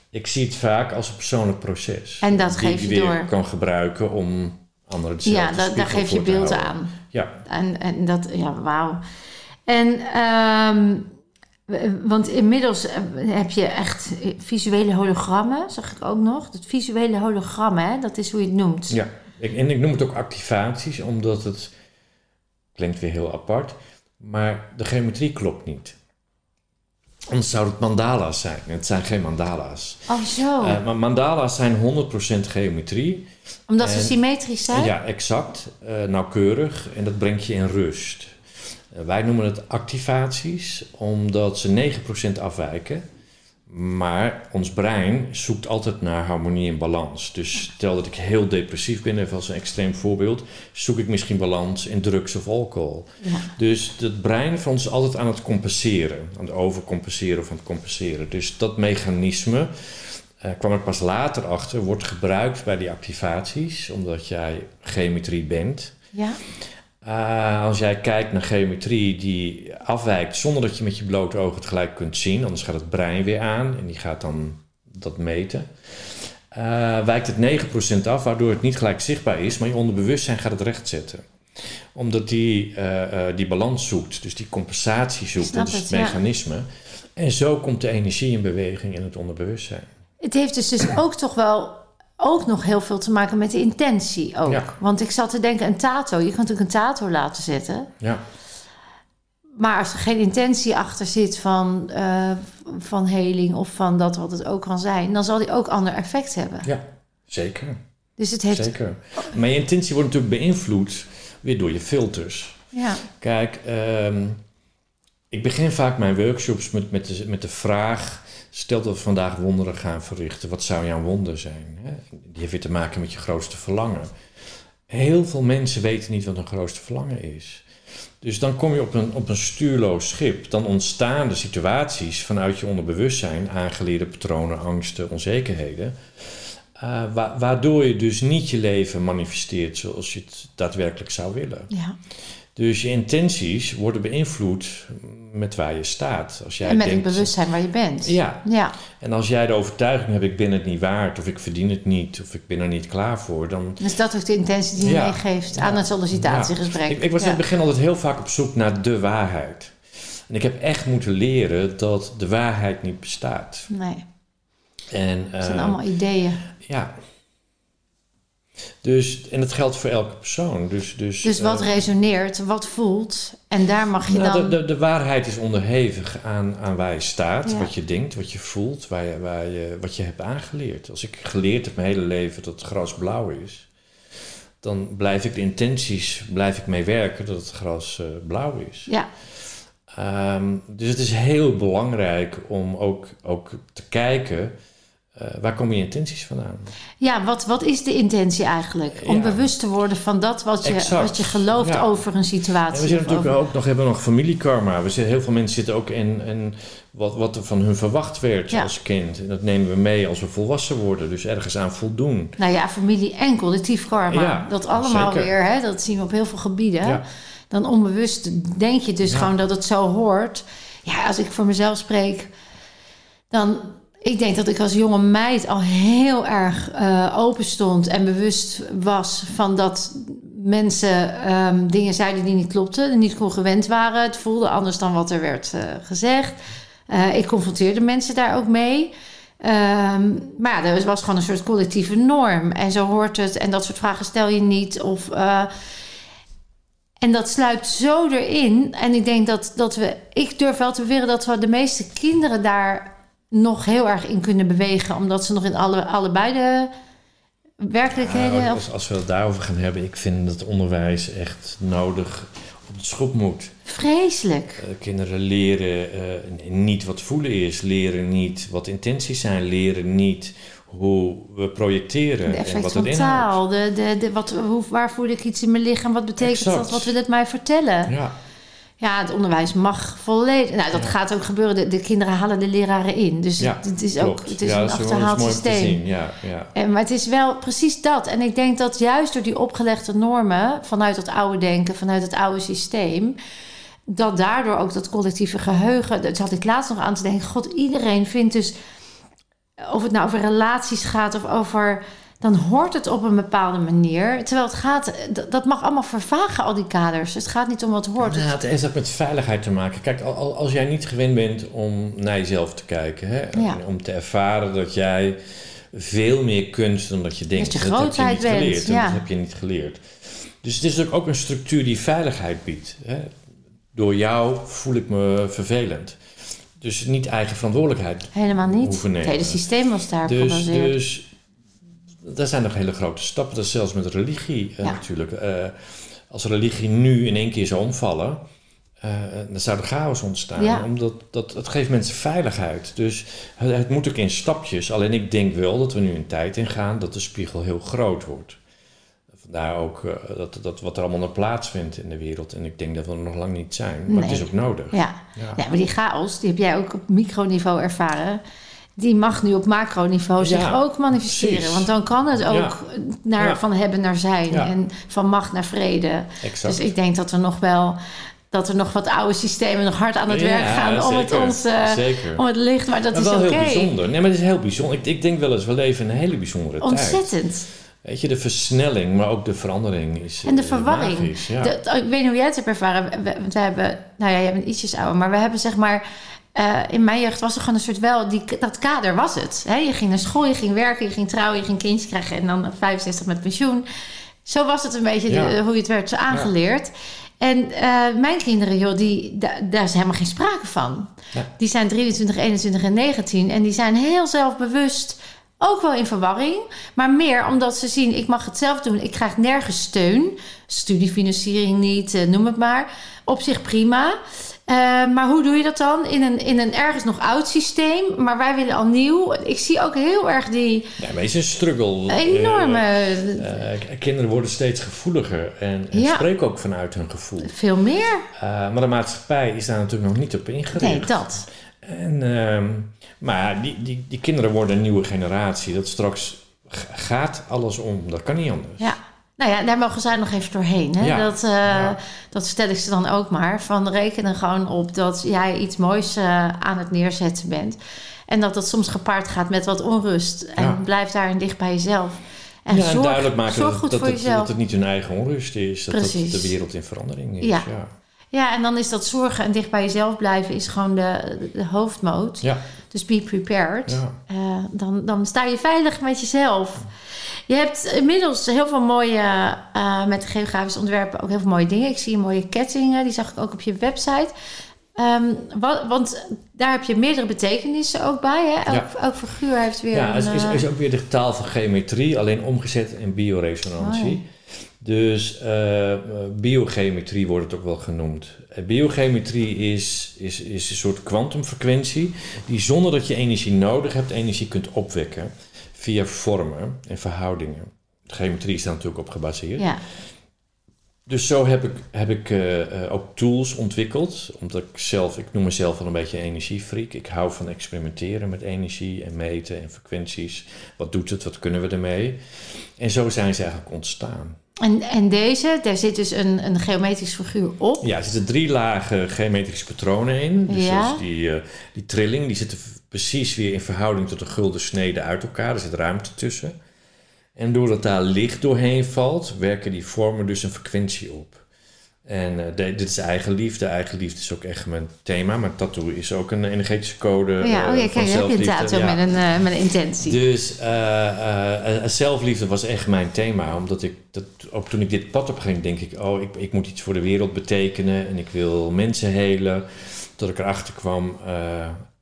Ik zie het vaak als een persoonlijk proces. En dat die geef je weer door. kan gebruiken om anderen hetzelfde ja, da- daar geef je te beeld aan. Ja, En, en dat, ja, wauw. En, ehm, w- want inmiddels heb je echt visuele hologrammen, zag ik ook nog. Dat visuele hologrammen, hè, dat is hoe je het noemt. Ja, ik, en ik noem het ook activaties, omdat het klinkt weer heel apart, maar de geometrie klopt niet. Anders zou het mandala's zijn. Het zijn geen mandala's. Oh, zo. Eh, maar mandala's zijn 100% geometrie. Omdat ze symmetrisch zijn? Ja, exact, eh, nauwkeurig en dat brengt je in rust. Eh, wij noemen het activaties, omdat ze 9% afwijken. Maar ons brein zoekt altijd naar harmonie en balans. Dus stel dat ik heel depressief ben, even als een extreem voorbeeld, zoek ik misschien balans in drugs of alcohol. Ja. Dus het brein van ons is altijd aan het compenseren, aan het overcompenseren of aan het compenseren. Dus dat mechanisme eh, kwam ik pas later achter, wordt gebruikt bij die activaties, omdat jij geometrie bent. Ja? Uh, als jij kijkt naar geometrie die afwijkt zonder dat je met je blote ogen het gelijk kunt zien, anders gaat het brein weer aan en die gaat dan dat meten. Uh, wijkt het 9% af, waardoor het niet gelijk zichtbaar is, maar je onderbewustzijn gaat het rechtzetten. Omdat die uh, die balans zoekt, dus die compensatie zoekt, dat is het, het ja. mechanisme. En zo komt de energie in beweging in het onderbewustzijn. Het heeft dus, dus ook toch wel ook nog heel veel te maken met de intentie ook. Ja. Want ik zat te denken, een tato, je kan natuurlijk een tato laten zetten. Ja. Maar als er geen intentie achter zit van, uh, van heling of van dat wat het ook kan zijn, dan zal die ook ander effect hebben. Ja, zeker. Dus het heeft. Zeker. Maar je intentie wordt natuurlijk beïnvloed weer door je filters. Ja. Kijk, um, ik begin vaak mijn workshops met, met, de, met de vraag: stel dat we vandaag wonderen gaan verrichten, wat zou jouw wonder zijn? Die heeft weer te maken met je grootste verlangen. Heel veel mensen weten niet wat hun grootste verlangen is. Dus dan kom je op een, op een stuurloos schip. Dan ontstaan de situaties vanuit je onderbewustzijn, aangeleerde patronen, angsten, onzekerheden. Wa waardoor je dus niet je leven manifesteert zoals je het daadwerkelijk zou willen. Ja. Dus je intenties worden beïnvloed met waar je staat. Als jij en met denkt, het bewustzijn waar je bent. Ja. ja. En als jij de overtuiging hebt, ik ben het niet waard, of ik verdien het niet, of ik ben er niet klaar voor, dan... Dus dat ook de intentie die je Ja. meegeeft Ja. aan het sollicitatiegesprek. Ja. Ik, ik was in het begin altijd heel vaak op zoek naar de waarheid. En ik heb echt moeten leren dat de waarheid niet bestaat. Nee, En, het zijn eh, allemaal ideeën. Ja. Dus, en dat geldt voor elke persoon. Dus, dus, Dus wat eh, resoneert, wat voelt. En daar mag je Nou, dan... de, de, de waarheid is onderhevig aan, aan waar je staat, Ja. wat je denkt, wat je voelt, waar je, waar je, wat je hebt aangeleerd. Als ik geleerd heb mijn hele leven dat het gras blauw is, dan blijf ik de intenties, blijf ik mee werken dat het gras eh, blauw is. Ja, Ehm, dus het is heel belangrijk om ook, ook te kijken eh, waar komen je intenties vandaan? Ja, wat, wat is de intentie eigenlijk? Om Ja. bewust te worden van dat wat je, Exact. wat je gelooft Ja. over een situatie. En we zitten natuurlijk over- ook nog, hebben nog familiekarma. We zitten, heel veel mensen zitten ook in, in wat, wat er van hun verwacht werd Ja. als kind. En dat nemen we mee als we volwassen worden. Dus ergens aan voldoen. Nou ja, familie en collectief karma. Dat allemaal zeker. weer, hè, dat zien we op heel veel gebieden. Dan onbewust denk je dus gewoon dat het zo hoort. Ja, als ik voor mezelf spreek, dan... Ik denk dat ik als jonge meid al heel erg eh, open stond en bewust was van dat mensen ehm, dingen zeiden die niet klopten, niet congruent waren. Het voelde anders dan wat er werd eh, gezegd. Eh, ik confronteerde mensen daar ook mee. Ehm, maar ja, er was gewoon een soort collectieve norm. En zo hoort het. En dat soort vragen stel je niet. Of, en dat sluipt zo erin. En ik denk dat, dat we... Ik durf wel te beweren dat we de meeste kinderen daar nog heel erg in kunnen bewegen. Omdat ze nog in alle, allebei de werkelijkheden... Nou, of- als, als we het daarover gaan hebben, ik vind dat onderwijs echt nodig op de schop moet. vreselijk. Eh, kinderen leren eh, niet wat voelen is, leren niet wat intenties zijn, leren niet hoe we projecteren De en wat van het inhoudt. taal. De, de, de, wat, hoe, waar voel ik iets in mijn lichaam? Wat betekent Exact. dat? Wat wil het mij vertellen? Ja, Ja, het onderwijs mag volledig. Nou, dat Ja. gaat ook gebeuren. De, de kinderen halen de leraren in. Dus ja het, het is ook het is ja, een achterhaald is systeem. zien. Ja, ja. En, maar het is wel precies dat. En ik denk dat juist door die opgelegde normen vanuit het oude denken, vanuit het oude systeem, dat daardoor ook dat collectieve geheugen. Dat had ik laatst nog aan te denken. God, iedereen vindt dus. Of het nou over relaties gaat of over. Dan hoort het op een bepaalde manier. Terwijl het gaat. Dat, mag allemaal vervagen, al die kaders. Het gaat niet om wat hoort. Nou, het heeft ook met veiligheid te maken. Kijk, al- al- als jij niet gewend bent om naar jezelf te kijken, hè, Ja. om te ervaren dat jij veel meer kunt dan dat je denkt, Dat je heb je grootheid niet bent, geleerd. ja. Dat heb je niet geleerd. Dus het is ook een structuur die veiligheid biedt. Hè. Door jou voel ik me vervelend. Dus niet eigen verantwoordelijkheid. Helemaal niet. Het hele systeem was daarop Dus, gebaseerd. dus daar zijn nog hele grote stappen. Dat is zelfs met religie eh, Ja. natuurlijk. Eh, als religie nu in één keer zou omvallen, eh, dan zou er chaos ontstaan. Ja. Omdat dat, het geeft mensen veiligheid. Dus het, het moet ook in stapjes. Alleen ik denk wel dat we nu een tijd ingaan dat de spiegel heel groot wordt. Vandaar ook eh, dat, dat wat er allemaal naar plaatsvindt in de wereld. En ik denk dat we er nog lang niet zijn. Maar het is ook nodig. Ja. Ja. ja, maar die chaos, die heb jij ook op microniveau ervaren. Die mag nu op macroniveau zich Ja, ook manifesteren. precies. Want dan kan het ook naar, Ja. van hebben naar zijn. En van macht naar vrede. Exact. Dus ik denk dat er nog wel... Dat er nog wat oude systemen nog hard aan het werk gaan om het, ons, eh, om het licht. Maar dat Maar is wel heel bijzonder. Nee, maar het is heel bijzonder. Ik, ik denk wel eens, we leven in een hele bijzondere tijd. Ontzettend. Weet je, de versnelling, maar ook de verandering is En de eh, verwarring. magisch. De- ik weet niet hoe jij het hebt ervaren. We, we hebben, nou ja, jij bent ietsjes ouder, maar we hebben zeg maar. Eh, in mijn jeugd was er gewoon een soort wel, die, dat kader was het. Hè? Je ging naar school, je ging werken, je ging trouwen, je ging kindjes krijgen en dan op 65 met pensioen. Zo was het een beetje Ja. de- hoe je het werd aangeleerd. En eh, mijn kinderen, joh, die, da- daar is helemaal geen sprake van. Ja. Die zijn 23, 21 en 19 en die zijn heel zelfbewust. Ook wel in verwarring, maar meer omdat ze zien: ik mag het zelf doen. Ik krijg nergens steun. Studiefinanciering niet, eh, noem het maar. Op zich prima. Eh, maar hoe doe je dat dan? In een, in een ergens nog oud systeem. Maar wij willen al nieuw. Ik zie ook heel erg die Nee, maar het is een struggle. enorme. Eh, eh, kinderen worden steeds gevoeliger en, en Ja. spreken ook vanuit hun gevoel. veel meer. Eh, maar de maatschappij is daar natuurlijk nog niet op ingericht. Nee, dat. En, ehm, maar die, die, die kinderen worden een nieuwe generatie. Dat straks gaat alles om. Dat kan niet anders. Ja. Nou ja, daar mogen zij nog even doorheen. Hè? Ja. Dat, eh, Ja. dat stel ik ze dan ook maar. Van reken er gewoon op dat jij iets moois eh, aan het neerzetten bent. En dat dat soms gepaard gaat met wat onrust. En Ja. blijf daarin dicht bij jezelf. En ja, en zorg, duidelijk maken dat, goed dat, voor het, jezelf. dat het niet hun eigen onrust is. Dat, dat de wereld in verandering is. Ja. Ja. En dan is dat zorgen en dicht bij jezelf blijven is gewoon de, de, hoofdmoot. Ja. Dus be prepared. Ja. Eh, dan, dan sta je veilig met jezelf. Je hebt inmiddels heel veel mooie, eh, met de geografische ontwerpen, ook heel veel mooie dingen. Ik zie mooie kettingen, die zag ik ook op je website. Ehm, wat, want daar heb je meerdere betekenissen ook bij. Hè? Elk, Ja. elk figuur heeft weer Ja, een... het is, eh, is ook weer de taal van geometrie, alleen omgezet in bioresonantie. Mooi. Dus eh, biogeometrie wordt het ook wel genoemd. Biogeometrie is, is, is een soort kwantumfrequentie die zonder dat je energie nodig hebt, energie kunt opwekken via vormen en verhoudingen. Geometrie is daar natuurlijk op gebaseerd. ja. Dus zo heb ik, heb ik eh, eh, ook tools ontwikkeld. Omdat ik zelf, ik noem mezelf wel een beetje een energiefreak. Ik hou van experimenteren met energie en meten en frequenties. Wat doet het, wat kunnen we ermee? En zo zijn ze eigenlijk ontstaan. En, en deze, daar zit dus een, een geometrisch figuur op. Ja, er zitten drie lagen geometrische patronen in. Dus Ja. die, eh, die trilling, die zitten v- precies weer in verhouding tot de gulden snede uit elkaar. Er zit ruimte tussen. En doordat daar licht doorheen valt, werken die vormen dus een frequentie op. En eh, de- dit is eigenliefde. Eigenliefde is ook echt mijn thema. Maar tattoo is ook een energetische code ja, eh, oh ja, kijk, heb je Ja. met, een, eh, met een intentie. Dus eh, eh, eh, zelfliefde was echt mijn thema. Omdat ik, dat, ook toen ik dit pad op ging, denk ik... oh, ik, ik moet iets voor de wereld betekenen... en ik wil mensen helen. Tot ik erachter kwam...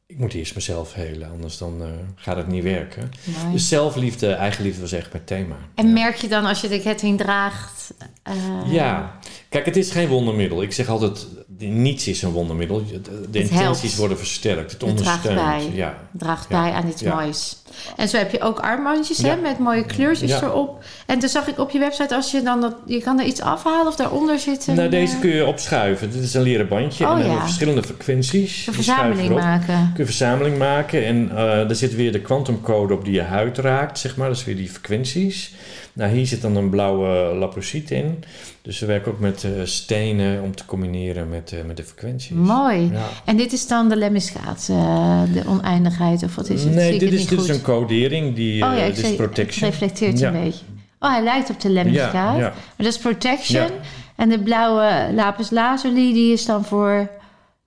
ik moet eerst mezelf helen, anders dan eh, gaat het niet werken. Dus zelfliefde, eigenliefde was echt mijn thema. en Ja. merk je dan als je de ketting draagt... eh, Ja, kijk, het is geen wondermiddel. Ik zeg altijd, niets is een wondermiddel. De, intenties helpt. worden versterkt. Het Het draagt ondersteunt. bij. Ja. draagt Ja. bij aan iets Ja. moois. En zo heb je ook armbandjes hè, met mooie kleurtjes erop. En toen zag ik op je website, als je dan dat, je kan er iets afhalen of daaronder zitten. Nou, deze kun je opschuiven. Dit is een leren bandje. Oh, en ja. verschillende frequenties. een verzameling maken. kun je verzameling maken en eh er zit weer de kwantumcode op die je huid raakt, zeg maar. Dat is weer die frequenties. Nou, hier zit dan een blauwe laprosiet in. Dus we werken ook met eh, stenen om te combineren met, eh, met de frequenties. Mooi. Ja. En dit is dan de lemmiscaat, eh, de oneindigheid of wat is het? Nee, dit is, goed? een codering, die, oh ja, dit is zie, het protection. reflecteert Ja. een beetje. Oh, hij lijkt op de lemmiscaat. Maar dat is protection. En de blauwe lapis lazuli, die is dan voor...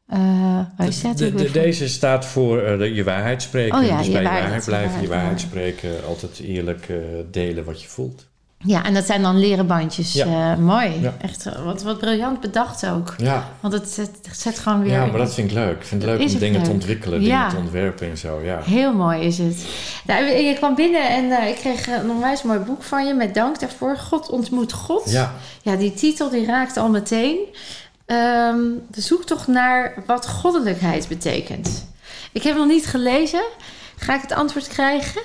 eh De- de- deze staat voor eh, de- je waarheid spreken. Oh ja, dus je bij je waarheid, waarheid je blijven, je waarheid, waarheid ja. spreken. Altijd eerlijk eh, delen wat je voelt. Ja, en dat zijn dan leren bandjes. Ja. Eh, mooi. Ja. Echt eh, wat, wat briljant bedacht ook. Ja, Want het zet, het zet gewoon weer... ja, maar dat vind ik leuk. Ik vind het leuk om dingen te ontwikkelen, dingen te ontwerpen en zo. Ja. Heel mooi is het. Nou, je kwam binnen en eh, ik kreeg een onwijs mooi boek van je. Met dank daarvoor. God ontmoet God. Ja. Ja, die titel die raakt al meteen. Ehm, de zoektocht naar wat goddelijkheid betekent. Ik heb nog niet gelezen. Ga ik het antwoord krijgen?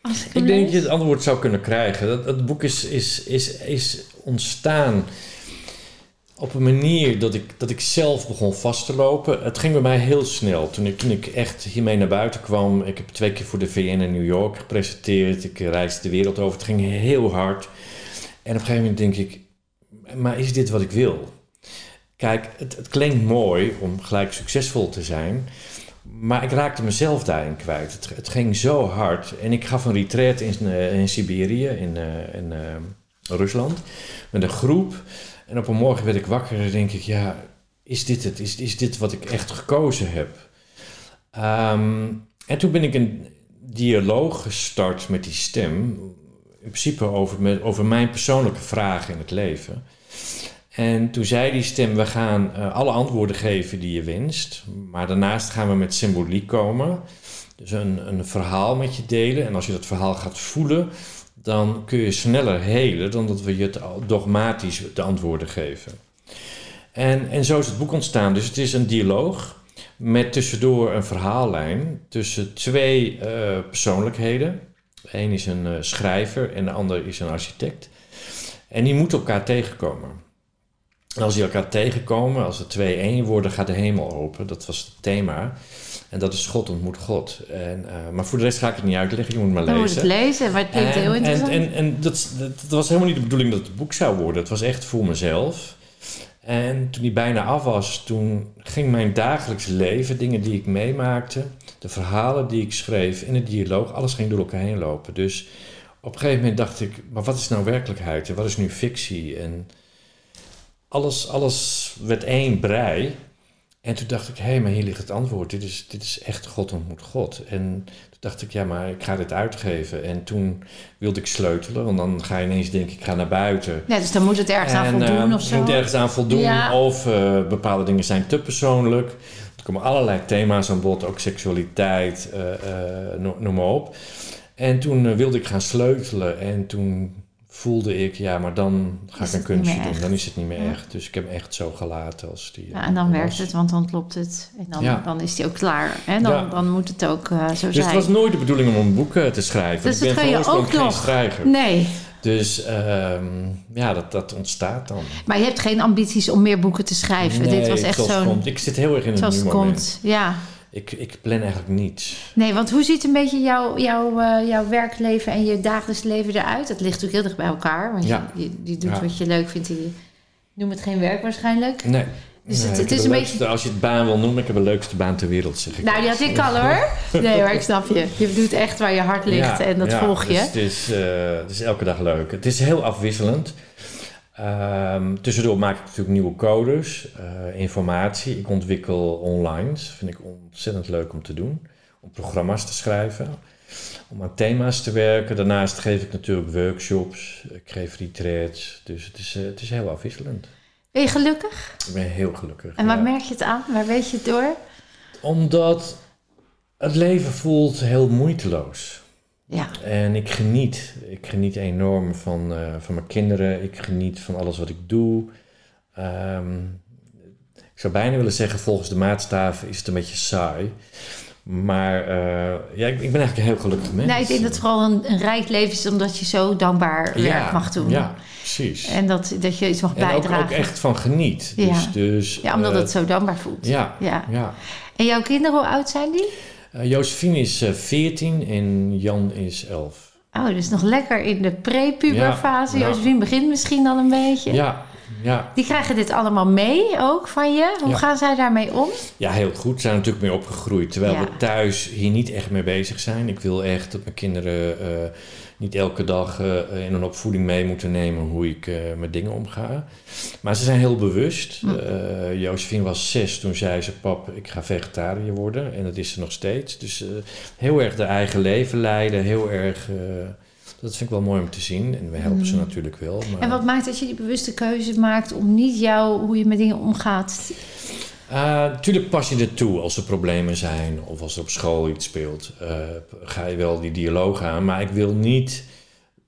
Als ik, Ik denk dat je het antwoord zou kunnen krijgen. Dat, het boek is, is, is, is ontstaan op een manier dat ik, dat ik zelf begon vast te lopen. Het ging bij mij heel snel. Toen ik, toen ik echt hiermee naar buiten kwam. Ik heb twee keer voor de VN in New York gepresenteerd. Ik reisde de wereld over. Het ging heel hard. En op een gegeven moment denk ik... Maar is dit wat ik wil? Kijk, het, het klinkt mooi om gelijk succesvol te zijn... Maar ik raakte mezelf daarin kwijt. Het, ging zo hard. En ik gaf een retreat in, eh, in Siberië, in, eh, in eh, Rusland, met een groep. En op een morgen werd ik wakker en denk ik, ja, is dit het? Is, is dit wat ik echt gekozen heb? Ehm, en toen ben ik een dialoog gestart met die stem. In principe over, over mijn persoonlijke vragen in het leven. En toen zei die stem, we gaan eh, alle antwoorden geven die je wenst. Maar daarnaast gaan we met symboliek komen. Dus een, een verhaal met je delen. En als je dat verhaal gaat voelen, dan kun je sneller helen dan dat we je dogmatisch de antwoorden geven. En, en zo is het boek ontstaan. Dus het is een dialoog met tussendoor een verhaallijn tussen twee eh, persoonlijkheden. Eén is een eh, schrijver en de ander is een architect. En die moeten elkaar tegenkomen. En als die elkaar tegenkomen, als er twee één worden, gaat de hemel open. Dat was het thema. En dat is God ontmoet God. En, eh, maar voor de rest ga ik het niet uitleggen, je moet het maar Dan moet lezen. het lezen, maar het klinkt heel En, interessant. en, en, en dat, dat, dat was helemaal niet de bedoeling dat het boek zou worden. Het was echt voor mezelf. En toen die bijna af was, toen ging mijn dagelijks leven, dingen die ik meemaakte, de verhalen die ik schreef in het dialoog, alles ging door elkaar heen lopen. Dus op een gegeven moment dacht ik, maar wat is nou werkelijkheid en wat is nu fictie? En alles, alles werd één brei. En toen dacht ik, hé, hey, maar hier ligt het antwoord. Dit is, dit is echt God ontmoet God. En toen dacht ik, ja, maar ik ga dit uitgeven. En toen wilde ik sleutelen, want dan ga je ineens denken, ik ga naar buiten. Ja, dus dan moet het ergens aan En, voldoen eh, of zo. moet ergens aan voldoen. Ja. Of eh, bepaalde dingen zijn te persoonlijk. Er komen allerlei thema's aan bod, ook seksualiteit, no- noem maar op. En toen wilde ik gaan sleutelen. En toen voelde ik, ja, maar dan ga Is ik een kunstje doen. echt. Dan is het niet meer Ja. echt. Dus ik heb hem echt zo gelaten als die. Ja, en dan was. werkt het, want dan klopt het. En dan, Ja. dan is die ook klaar. En dan, Ja. dan moet het ook eh, zo Dus zijn. het was nooit de bedoeling om een boek eh, te schrijven. Dus ik ben van oorsprong ook geen nog. schrijver. Nee, Dus ehm, ja, dat, dat ontstaat dan. maar je hebt geen ambities om meer boeken te schrijven. Nee, Dit was echt zo'n... Ik zit heel erg in het moment. komt, ja. Ik, ik plan eigenlijk niets. Nee, want hoe ziet een beetje jouw, jouw, eh, jouw werkleven en je dagelijks leven eruit? Dat ligt natuurlijk heel dicht bij elkaar. Want Ja. je, je, je doet Ja. wat je leuk vindt. Je noem het geen werk waarschijnlijk. Nee. Dus Nee, het- is een leukste- Als je het baan wil noemen, ik heb de leukste baan ter wereld, zeg ik. Nou, die had ik al hoor. Nee hoor, ik snap je. Je doet echt waar je hart ligt Ja, en dat ja, volg je. Dus het, is, eh, het is elke dag leuk. Het is heel afwisselend. Ehm, tussendoor maak ik natuurlijk nieuwe codes, eh, informatie. Ik ontwikkel online. Dat vind ik ontzettend leuk om te doen. Om programma's te schrijven. Om aan thema's te werken. Daarnaast geef ik natuurlijk workshops. Ik geef retreats. Dus het is, eh, het is heel afwisselend. Ben je gelukkig? Ik ben heel gelukkig. En waar ja. merk je het aan? Waar weet je het door? Omdat het leven voelt heel moeiteloos. Ja, En ik geniet. Ik geniet enorm van, eh, van mijn kinderen. Ik geniet van alles wat ik doe. Ehm, ik zou bijna willen zeggen, volgens de maatstaven is het een beetje saai. Maar eh, ja, ik, ik ben eigenlijk een heel gelukkig mens. nee, ik denk dat het vooral een, een rijk leven is omdat je zo dankbaar werk mag doen. Ja, precies. En dat, dat je iets mag En ook, bijdragen. ook echt van geniet. Ja. Dus, dus, ja, omdat eh, het zo dankbaar voelt. Ja, Ja. ja. En jouw kinderen, hoe oud zijn die? Eh, Josephine is eh, 14 en Jan is 11. Oh, dus nog lekker in de pre-puberfase. Ja. Josephine begint misschien al een beetje. Ja, ja. Die krijgen dit allemaal mee ook van je. Hoe Ja. gaan zij daarmee om? Ja, heel goed. Ze zijn natuurlijk mee opgegroeid. Terwijl Ja. we thuis hier niet echt mee bezig zijn. Ik wil echt dat mijn kinderen eh, niet elke dag eh, in een opvoeding mee moeten nemen hoe ik eh, met dingen omga. Maar ze zijn heel bewust. Josephine was zes toen zei ze: Pap, ik ga vegetariër worden. En dat is ze nog steeds. Dus heel erg de eigen leven leiden. Heel erg. dat vind ik wel mooi om te zien. En we helpen ze Hm. natuurlijk wel. Maar... En wat maakt dat je die bewuste keuze maakt om niet jou, hoe je met dingen omgaat? Natuurlijk pas je er toe als er problemen zijn of als er op school iets speelt. eh, ga je wel die dialoog aan. Maar ik wil niet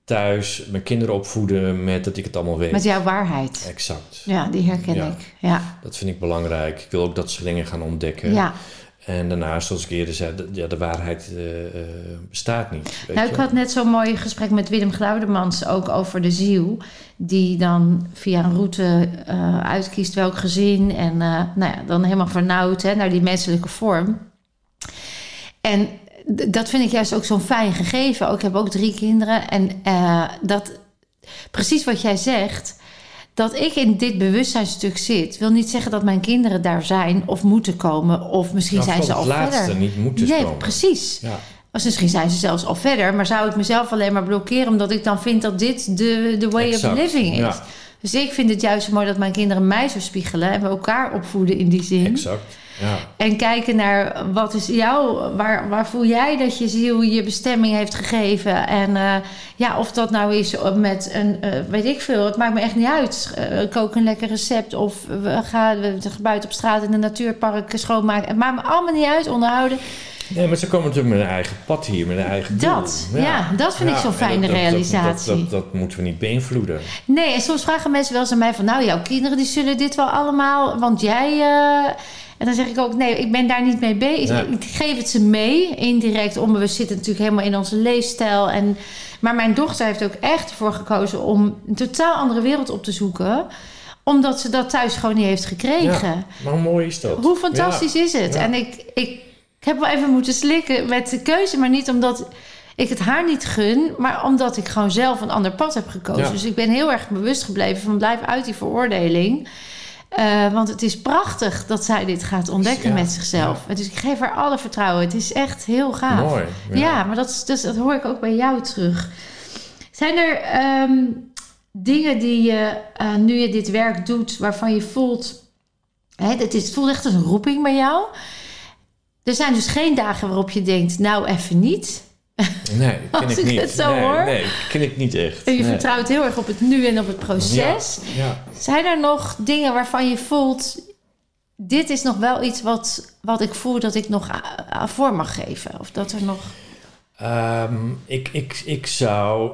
thuis mijn kinderen opvoeden met dat ik het allemaal weet. Met jouw waarheid. Exact. Ja, die herken Ja. ik. Ja. Dat vind ik belangrijk. Ik wil ook dat ze dingen gaan ontdekken. ja. En daarnaast, zoals ik eerder zei, de, ja, de waarheid eh, eh, bestaat niet. Weet Nou, ik had net zo'n mooi gesprek met Willem Glaudemans ook over de ziel. Die dan via een route eh, uitkiest welk gezin. En nou ja, dan helemaal vernauwd hè, naar die menselijke vorm. En dat vind ik juist ook zo'n fijn gegeven. Ook, ik heb ook drie kinderen. En dat, precies wat jij zegt. Dat ik in dit bewustzijnstuk zit, wil niet zeggen dat mijn kinderen daar zijn of moeten komen. Of misschien Nou, zijn ze al laatste, verder. niet moeten nee, komen. precies. Ja. Of misschien zijn ze zelfs al verder, maar zou ik mezelf alleen maar blokkeren omdat ik dan vind dat dit de, de way Exact, of living is. ja. Dus ik vind het juist zo mooi dat mijn kinderen mij zo spiegelen en we elkaar opvoeden in die zin. Exact. Ja. En kijken naar wat is jou, waar, waar voel jij dat je ziel je bestemming heeft gegeven. En eh, ja, of dat nou is met een, eh, weet ik veel, het maakt me echt niet uit. Eh, kook een lekker recept of we gaan we buiten op straat in een natuurpark schoonmaken. Het maakt me allemaal niet uit, onderhouden. Nee, maar ze komen natuurlijk met een eigen pad hier, met een eigen doel. Dat, ja, dat vind ik zo'n fijne dat- realisatie. Dat, dat, dat, moeten we niet beïnvloeden. Nee, en soms vragen mensen wel eens aan mij van... nou, jouw kinderen die zullen dit wel allemaal... want jij... En dan zeg ik ook, nee, ik ben daar niet mee bezig. Ja. Ik geef het ze mee. Indirect, onbewust zitten natuurlijk helemaal in onze leefstijl. En, maar mijn dochter heeft ook echt ervoor gekozen... om een totaal andere wereld op te zoeken. Omdat ze dat thuis gewoon niet heeft gekregen. Ja, maar hoe mooi is dat? Hoe fantastisch is het? En ik, ik, ik heb wel even moeten slikken met de keuze, maar niet omdat ik het haar niet gun, maar omdat ik gewoon zelf een ander pad heb gekozen. Dus ik ben heel erg bewust gebleven van blijf uit die veroordeling. Eh, want het is prachtig dat zij dit gaat ontdekken Ja, met zichzelf. Dus ik geef haar alle vertrouwen. Het is echt heel gaaf. Mooi. Ja, maar dat, is, dus, dat hoor ik ook bij jou terug. Zijn er ehm, dingen die je, eh, nu je dit werk doet, waarvan je voelt... Hè, het, is, het voelt echt als een roeping bij jou. Er zijn dus geen dagen waarop je denkt, nou even niet. Nee, ken ik ik niet. het zo nee, hoor. Nee, ken ik niet echt. En je Nee. vertrouwt heel erg op het nu en op het proces. Ja, ja. Zijn er nog dingen waarvan je voelt... dit is nog wel iets wat, wat ik voel dat ik nog voor mag geven? Of dat er nog... Ehm, ik, ik, ik zou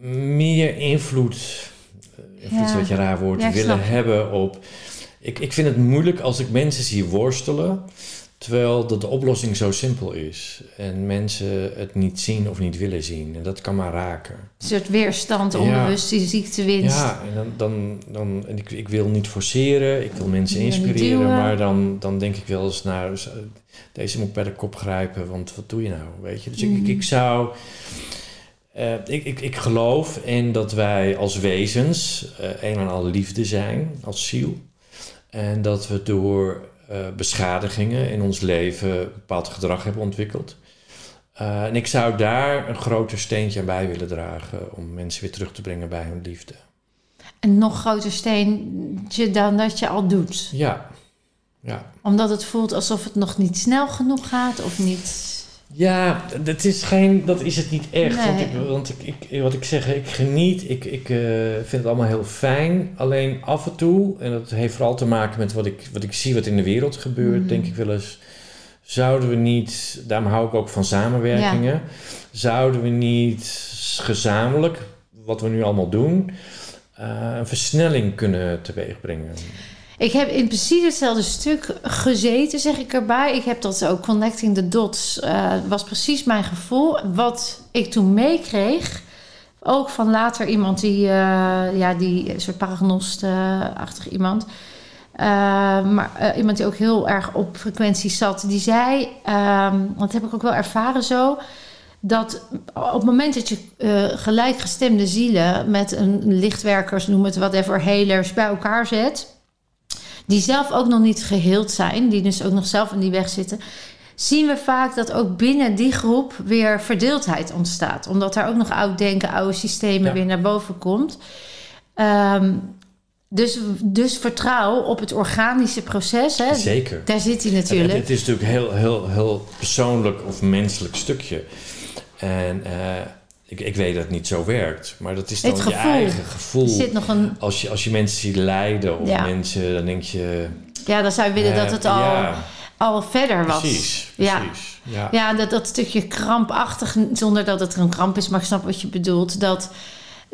meer invloed, eh, invloed Ja. beetje een raar woord, Ja, willen je. hebben op... Ik, ik vind het moeilijk als ik mensen zie worstelen, terwijl dat de oplossing zo simpel is. En mensen het niet zien of niet willen zien. En dat kan maar raken. Een soort weerstand, Ja. onbewust, die ziektewinst. Ja, en dan, dan, dan en ik, ik wil niet forceren, ik wil mensen inspireren, maar dan, dan denk ik wel eens, nou, z- deze moet ik bij de kop grijpen, want wat doe je nou, weet je? Dus ik, Mm. ik, ik zou, eh, ik, ik, ik geloof in dat wij als wezens eh, een en al liefde zijn, als ziel. En dat we door eh, beschadigingen in ons leven bepaald gedrag hebben ontwikkeld. Eh, en ik zou daar een groter steentje aan bij willen dragen om mensen weer terug te brengen bij hun liefde. Een nog groter steentje dan dat je al doet. Ja, ja. Omdat het voelt alsof het nog niet snel genoeg gaat of niet... Ja, dat is, geen, dat is het niet echt. Want, ik, want ik, ik, wat ik zeg, ik geniet, ik, ik eh, vind het allemaal heel fijn. Alleen af en toe, en dat heeft vooral te maken met wat ik, wat ik zie wat in de wereld gebeurt, Mhm. denk ik wel eens... Zouden we niet, daarom hou ik ook van samenwerkingen, zouden we niet gezamenlijk, wat we nu allemaal doen, eh, een versnelling kunnen teweegbrengen? Ik heb in precies hetzelfde stuk gezeten, zeg ik erbij. Ik heb dat ook, Connecting the Dots, eh, was precies mijn gevoel. Wat ik toen meekreeg, ook van later iemand die, eh, ja, die soort paragnost-achtig iemand... Eh, maar iemand die ook heel erg op frequentie zat, die zei, ehm, dat heb ik ook wel ervaren zo, dat op het moment dat je gelijkgestemde zielen met een lichtwerkers, noem het whatever, helers bij elkaar zet, die zelf ook nog niet geheeld zijn, die dus ook nog zelf in die weg zitten, zien we vaak dat ook binnen die groep weer verdeeldheid ontstaat. Omdat daar ook nog oud denken, oude systemen Ja. weer naar boven komt. Ehm, dus, dus vertrouw op het organische proces. Hè? Zeker. Daar zit hij natuurlijk. het is natuurlijk heel, heel, heel persoonlijk of menselijk stukje. En eh, ik, ik weet dat het niet zo werkt, maar dat is dan je gevoel. eigen gevoel. zit nog een. Als je, als je mensen ziet lijden of Ja. mensen, dan denk je... Ja, dan zou je willen dat eh, het al, Ja, al verder was. precies. Ja. precies. Ja. Ja, dat, dat stukje krampachtig, zonder dat het een kramp is, maar ik snap wat je bedoelt. Dat,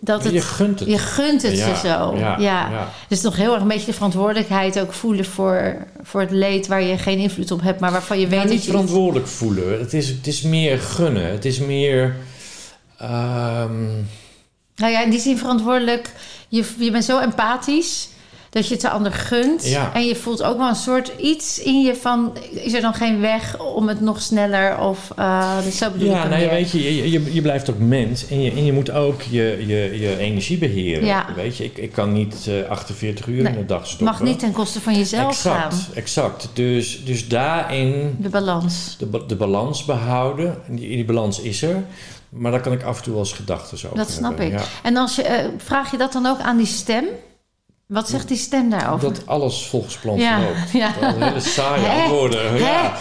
dat het, je gunt het. je gunt het Ja, ze zo. Ja, Ja, ja. Dus nog heel erg een beetje de verantwoordelijkheid ook voelen voor, voor het leed waar je geen invloed op hebt, maar waarvan je weet dat niet je. verantwoordelijk voelen. Het is, het is meer gunnen. Het is meer... ehm, Nou ja, in die zin verantwoordelijk. Je, je bent zo empathisch dat je het de ander gunt. Ja. En je voelt ook wel een soort iets in je van... is er dan geen weg om het nog sneller of... eh dus zo bedoel ik ja, hem nou weet je, je, je, je blijft ook mens en je, en je moet ook je, je, je energie beheren. Ja. Weet je, ik, ik kan niet eh, 48 uur Nee, in de dag stoppen. mag niet ten koste van jezelf exact, gaan. Exact. Dus, dus daarin De balans. de, ba- de balans behouden. En die, die balans is er. Maar daar kan ik af en toe wel eens gedachten over Dat snap hebben. ik. En als je, eh, vraag je dat dan ook aan die stem? Wat zegt die stem daarover? Dat alles volgens plan Ja, verloopt. ja. Dat hele saaie Hè? antwoorden. Ja.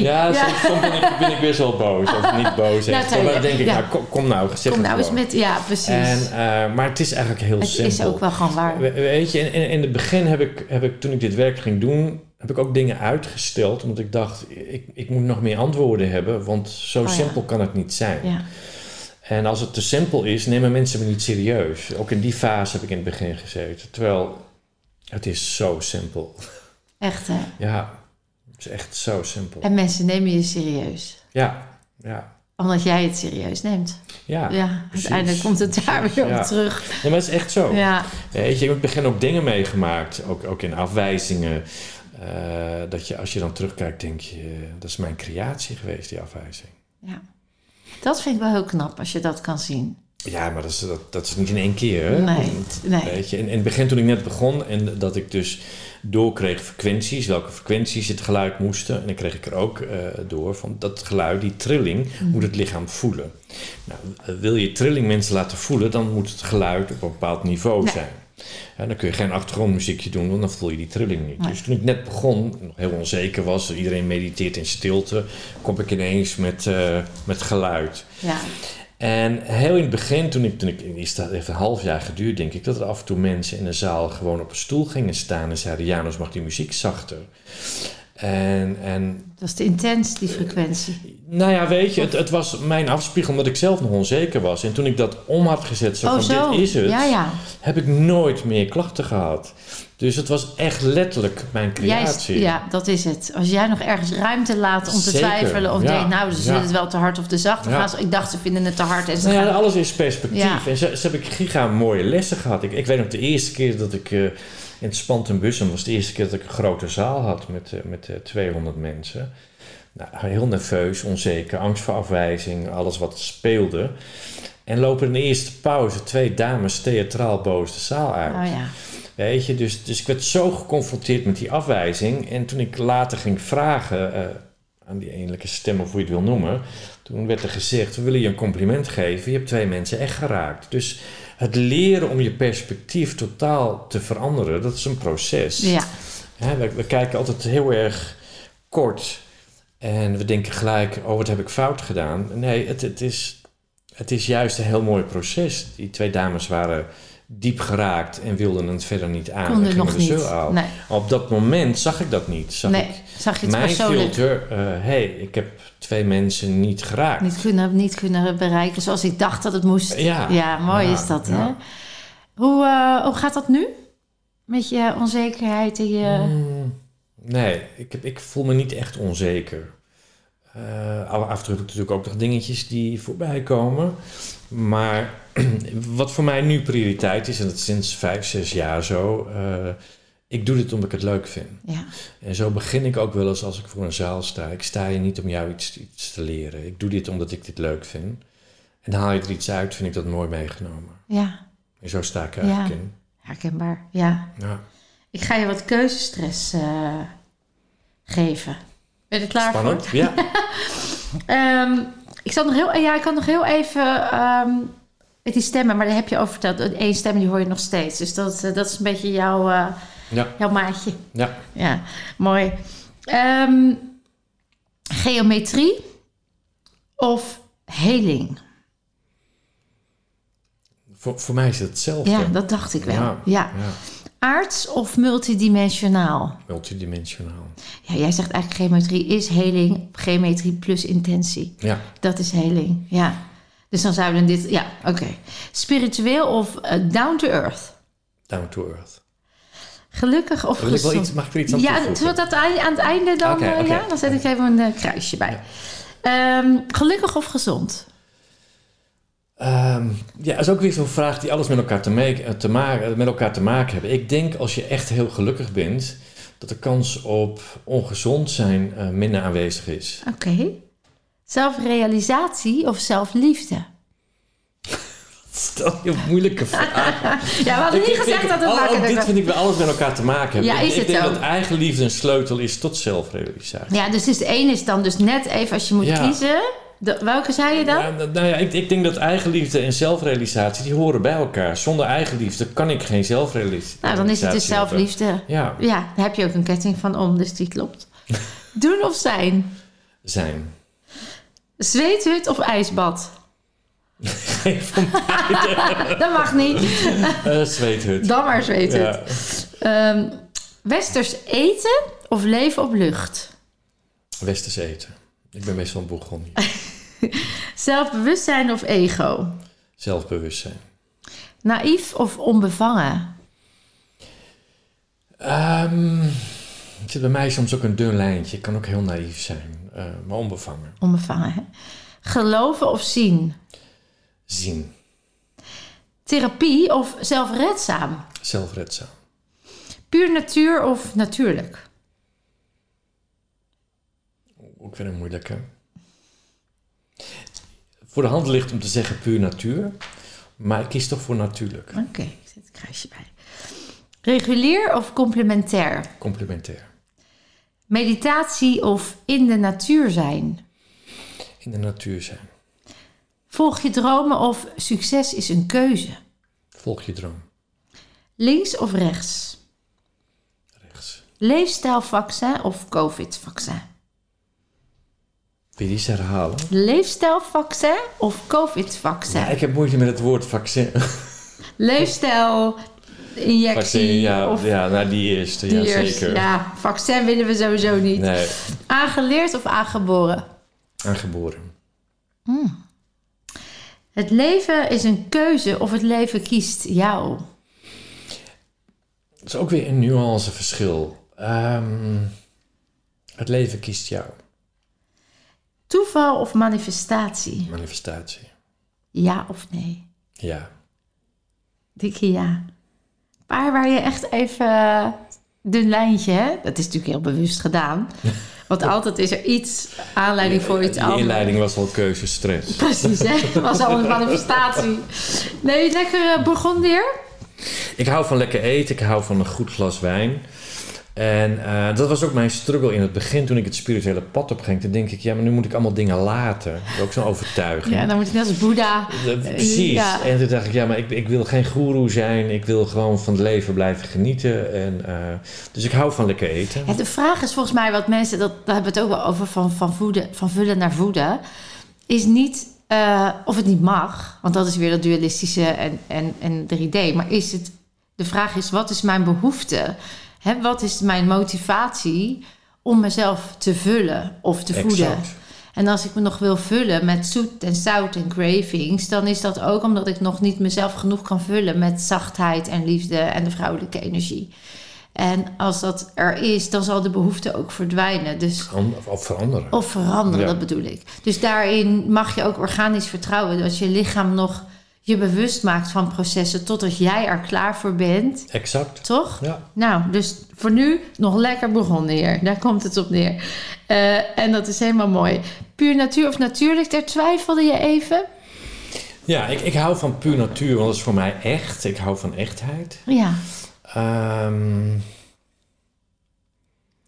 Ja, soms, soms ben, ik, ben ik best wel boos. Of niet boos. Nou, echt. maar dan denk ik, nou, kom, kom nou, zeg Kom het nou eens met... Ja, precies. En, eh, maar het is eigenlijk heel het simpel. is ook wel gewoon waar. We- Weet je, in, in, in het begin heb ik, heb ik, toen ik dit werk ging doen, heb ik ook dingen uitgesteld. Omdat ik dacht, ik, ik moet nog meer antwoorden hebben, want zo Oh simpel kan het niet zijn. Ja. En als het te simpel is, nemen mensen me niet serieus. Ook in die fase heb ik in het begin gezeten. Terwijl, het is zo simpel. Echt, hè? Ja, het is echt zo simpel. En mensen nemen je serieus. Ja, ja, Omdat jij het serieus neemt. ja. Ja, precies. uiteindelijk komt het daar Precies, weer op ja. terug. Ja, maar het is echt zo. Ja, Weet je, ik heb in het begin ook dingen meegemaakt, ook, ook in afwijzingen. eh, dat je als je dan terugkijkt, denk je, dat is mijn creatie geweest, die afwijzing. ja. Dat vind ik wel heel knap als je dat kan zien. Ja, maar dat is, dat, dat is niet in één keer. Hè? Nee, nee. Weet je, in, in het begin toen ik net begon en dat ik dus doorkreeg frequenties, welke frequenties het geluid moesten. En dan kreeg ik er ook eh, door van dat geluid, die trilling, Mhm. moet het lichaam voelen. Nou, wil je trilling mensen laten voelen, dan moet het geluid op een bepaald niveau Nee. zijn. Ja, dan kun je geen achtergrondmuziekje doen, want dan voel je die trilling niet. Nee. Dus toen ik net begon, nog heel onzeker was, iedereen mediteert in stilte, kom ik ineens met, eh, met geluid. Ja. En heel in het begin, toen ik, toen ik is dat heeft een half jaar geduurd, denk ik, dat er af en toe mensen in de zaal gewoon op een stoel gingen staan en zeiden: Janus, mag die muziek zachter? En, en Dat is te intens, die frequentie. nou ja, weet je, het, het was mijn afspiegel omdat ik zelf nog onzeker was. En toen ik dat om had gezet, zo oh, van zo. dit is het, Ja, ja. heb ik nooit meer klachten gehad. Dus het was echt letterlijk mijn Jij, creatie. ja, dat is het. Als jij nog ergens ruimte laat om te Zeker, twijfelen of ja, denkt, nou, ze ja. vinden het wel te hard of te zacht. Gaan ze, ik dacht, ze vinden het te hard en ze Nou ja, gaan... alles is perspectief. En ze, ze heb ik giga mooie lessen gehad. Ik, ik weet nog de eerste keer dat ik eh, in het Spantenbussen was de eerste keer dat ik een grote zaal had met, eh, met eh, 200 mensen. Nou, heel nerveus, onzeker, angst voor afwijzing, alles wat speelde. En lopen in de eerste pauze twee dames theatraal boos de zaal uit. Oh ja. Weet je, dus, dus ik werd zo geconfronteerd met die afwijzing. En toen ik later ging vragen eh, aan die innerlijke stem, of hoe je het wil noemen, toen werd er gezegd: We willen je een compliment geven. Je hebt twee mensen echt geraakt. Dus het leren om je perspectief totaal te veranderen, dat is een proces. Ja, Hè, we, we kijken altijd heel erg kort en we denken gelijk: Oh, wat heb ik fout gedaan? Nee, het, het, is, het is juist een heel mooi proces. Die twee dames waren diep geraakt en wilden het verder niet aan. kon En gingen nog niet. Nee, Op dat moment zag ik dat niet. Zag nee. ik zag je het mijn persoonlijk filter, hé, hey, ik heb twee mensen niet geraakt. niet kunnen, niet kunnen bereiken zoals ik dacht dat het moest. Ja. Ja, mooi Ja, is dat, ja. hè? Hoe, eh, hoe gaat dat nu? Met je onzekerheid en je... Mm, nee, ik, heb, ik voel me niet echt onzeker. Eh, af en toe heb ik natuurlijk ook nog dingetjes die voorbij komen. Maar wat voor mij nu prioriteit is, en dat is sinds vijf, zes jaar zo... eh, ik doe dit omdat ik het leuk vind. Ja, En zo begin ik ook wel eens als ik voor een zaal sta. Ik sta hier niet om jou iets, iets te leren. Ik doe dit omdat ik dit leuk vind. En haal je er iets uit, vind ik dat mooi meegenomen. ja, En zo sta ik eigenlijk in. herkenbaar. Ja. Ja. Ik ga je wat keuzestress eh, geven. Ben je er klaar Spannend? voor? Ja. Ehm, ik, zal nog heel, ja, ik kan nog heel even ehm, met die stemmen, maar daar heb je over verteld. Eén stem die hoor je nog steeds. Dus dat, eh, dat is een beetje jouw, eh, Ja. jouw maatje. ja. Ja, mooi. Ehm, geometrie of heling? Voor, voor mij is het hetzelfde. Ja, dat dacht ik wel. Ja. Ja. ja. Aards of multidimensionaal? Multidimensionaal. Ja, jij zegt eigenlijk geometrie is heling, geometrie plus intentie. Ja. Dat is heling, ja. Dus dan zouden dit, ja, oké. Spiritueel of eh, down to earth? Down to earth. Gelukkig of Wil ik wel gezond? iets, mag ik er iets aan Ja, we dat aan het einde dan? Eh. Ja, dan zet ik even een eh, kruisje bij. Ehm, gelukkig of gezond? Ehm, ja, dat is ook weer zo'n vraag die alles met elkaar te, make- te maken, met elkaar te maken hebben. Ik denk als je echt heel gelukkig bent, dat de kans op ongezond zijn eh, minder aanwezig is. Oké. Zelfrealisatie of zelfliefde? Stel je moeilijke vragen. Ja, we hadden niet Ik- gezegd dat het ook makkelijk dit was. vind ik wel alles met elkaar te maken hebben. Ja, ik, is ik het denk dat eigenliefde een sleutel is tot zelfrealisatie. Ja, dus het één is dan dus net even als je moet Ja. kiezen. De- welke zei je dan? Ja, nou nou ja, ik, ik denk dat eigenliefde en zelfrealisatie, die horen bij elkaar. Zonder eigenliefde kan ik geen zelfrealisatie nou, dan is het dus hebben. zelfliefde. Ja, Ja, daar heb je ook een ketting van om, dus die klopt. Doen of zijn? zijn. Zweethut of ijsbad? Van Dat mag niet. uh, zweethut. Dan maar zweethut. Ja. Ehm, westers eten of leven op lucht? Westers eten. Ik ben wel een boegon. Zelfbewustzijn of ego? Zelfbewustzijn. Naïef of onbevangen? Ehm, het zit bij mij soms ook een dun lijntje. Ik kan ook heel naïef zijn, eh, maar onbevangen. Onbevangen, hè? Geloven of zien? Zien. Therapie of zelfredzaam? Zelfredzaam. Puur natuur of natuurlijk? Ook weer een moeilijke. Voor de hand ligt om te zeggen puur natuur. Maar ik kies toch voor natuurlijk. Oké, ik zet het kruisje bij. Regulier of complementair? Complementair. Meditatie of in de natuur zijn? In de natuur zijn. Volg je dromen of succes is een keuze? Volg je droom. Links of rechts? Rechts. Leefstijlvaccin of COVID-vaccin? Wil je eens herhalen? Leefstijlvaccin of COVID-vaccin? Ja, ik heb moeite met het woord vaccin. Leefstijlinjectie vaccin, ja, of ja, nou die eerste, die ja eerste. zeker. Ja, vaccin willen we sowieso niet. Nee, Aangeleerd of aangeboren? aangeboren. Het leven is een keuze of het leven kiest jou. Dat is ook weer een nuanceverschil. Ehm het leven kiest jou. Toeval of manifestatie? Manifestatie. Ja of nee? Ja. Dikke ja. Paar waar je echt even dun lijntje, hè? Dat is natuurlijk heel bewust gedaan. Want altijd is er iets aanleiding voor iets anders. inleiding was al keuzestress. Precies, hè? Was al een manifestatie. Nee, lekker uh, Bourgondier? Ik hou van lekker eten, ik hou van een goed glas wijn. En eh, dat was ook mijn struggle in het begin toen ik het spirituele pad opging. Toen denk ik, ja, maar nu moet ik allemaal dingen laten. Dat is ook zo'n overtuiging. Ja, dan moet ik net als Boeddha. Eh, Precies. Ja. En toen dacht ik, ja, maar ik, ik wil geen goeroe zijn. Ik wil gewoon van het leven blijven genieten. En, eh, dus ik hou van lekker eten. Ja, de vraag is volgens mij wat mensen, dat, daar hebben we het ook wel over van, van, voeden, van vullen naar voeden, is niet of het niet mag, want dat is weer dat dualistische en, en, en 3D, maar is het, de vraag is wat is mijn behoefte? Hè, wat is mijn motivatie om mezelf te vullen of te voeden? Exact. En als ik me nog wil vullen met zoet en zout en cravings, dan is dat ook omdat ik nog niet mezelf genoeg kan vullen met zachtheid en liefde en de vrouwelijke energie. En als dat er is, dan zal de behoefte ook verdwijnen. Dus, Of veranderen. of veranderen, Ja. dat bedoel ik. Dus daarin mag je ook organisch vertrouwen dat je lichaam nog je bewust maakt van processen totdat jij er klaar voor bent. Exact. Toch? Ja. Nou, dus voor nu nog lekker begonnen hier. Daar komt het op neer. Eh, en dat is helemaal mooi. Puur natuur of natuurlijk, daar twijfelde je even. Ja, ik, ik hou van puur natuur, want dat is voor mij echt. Ik hou van echtheid. Ja, Ehm,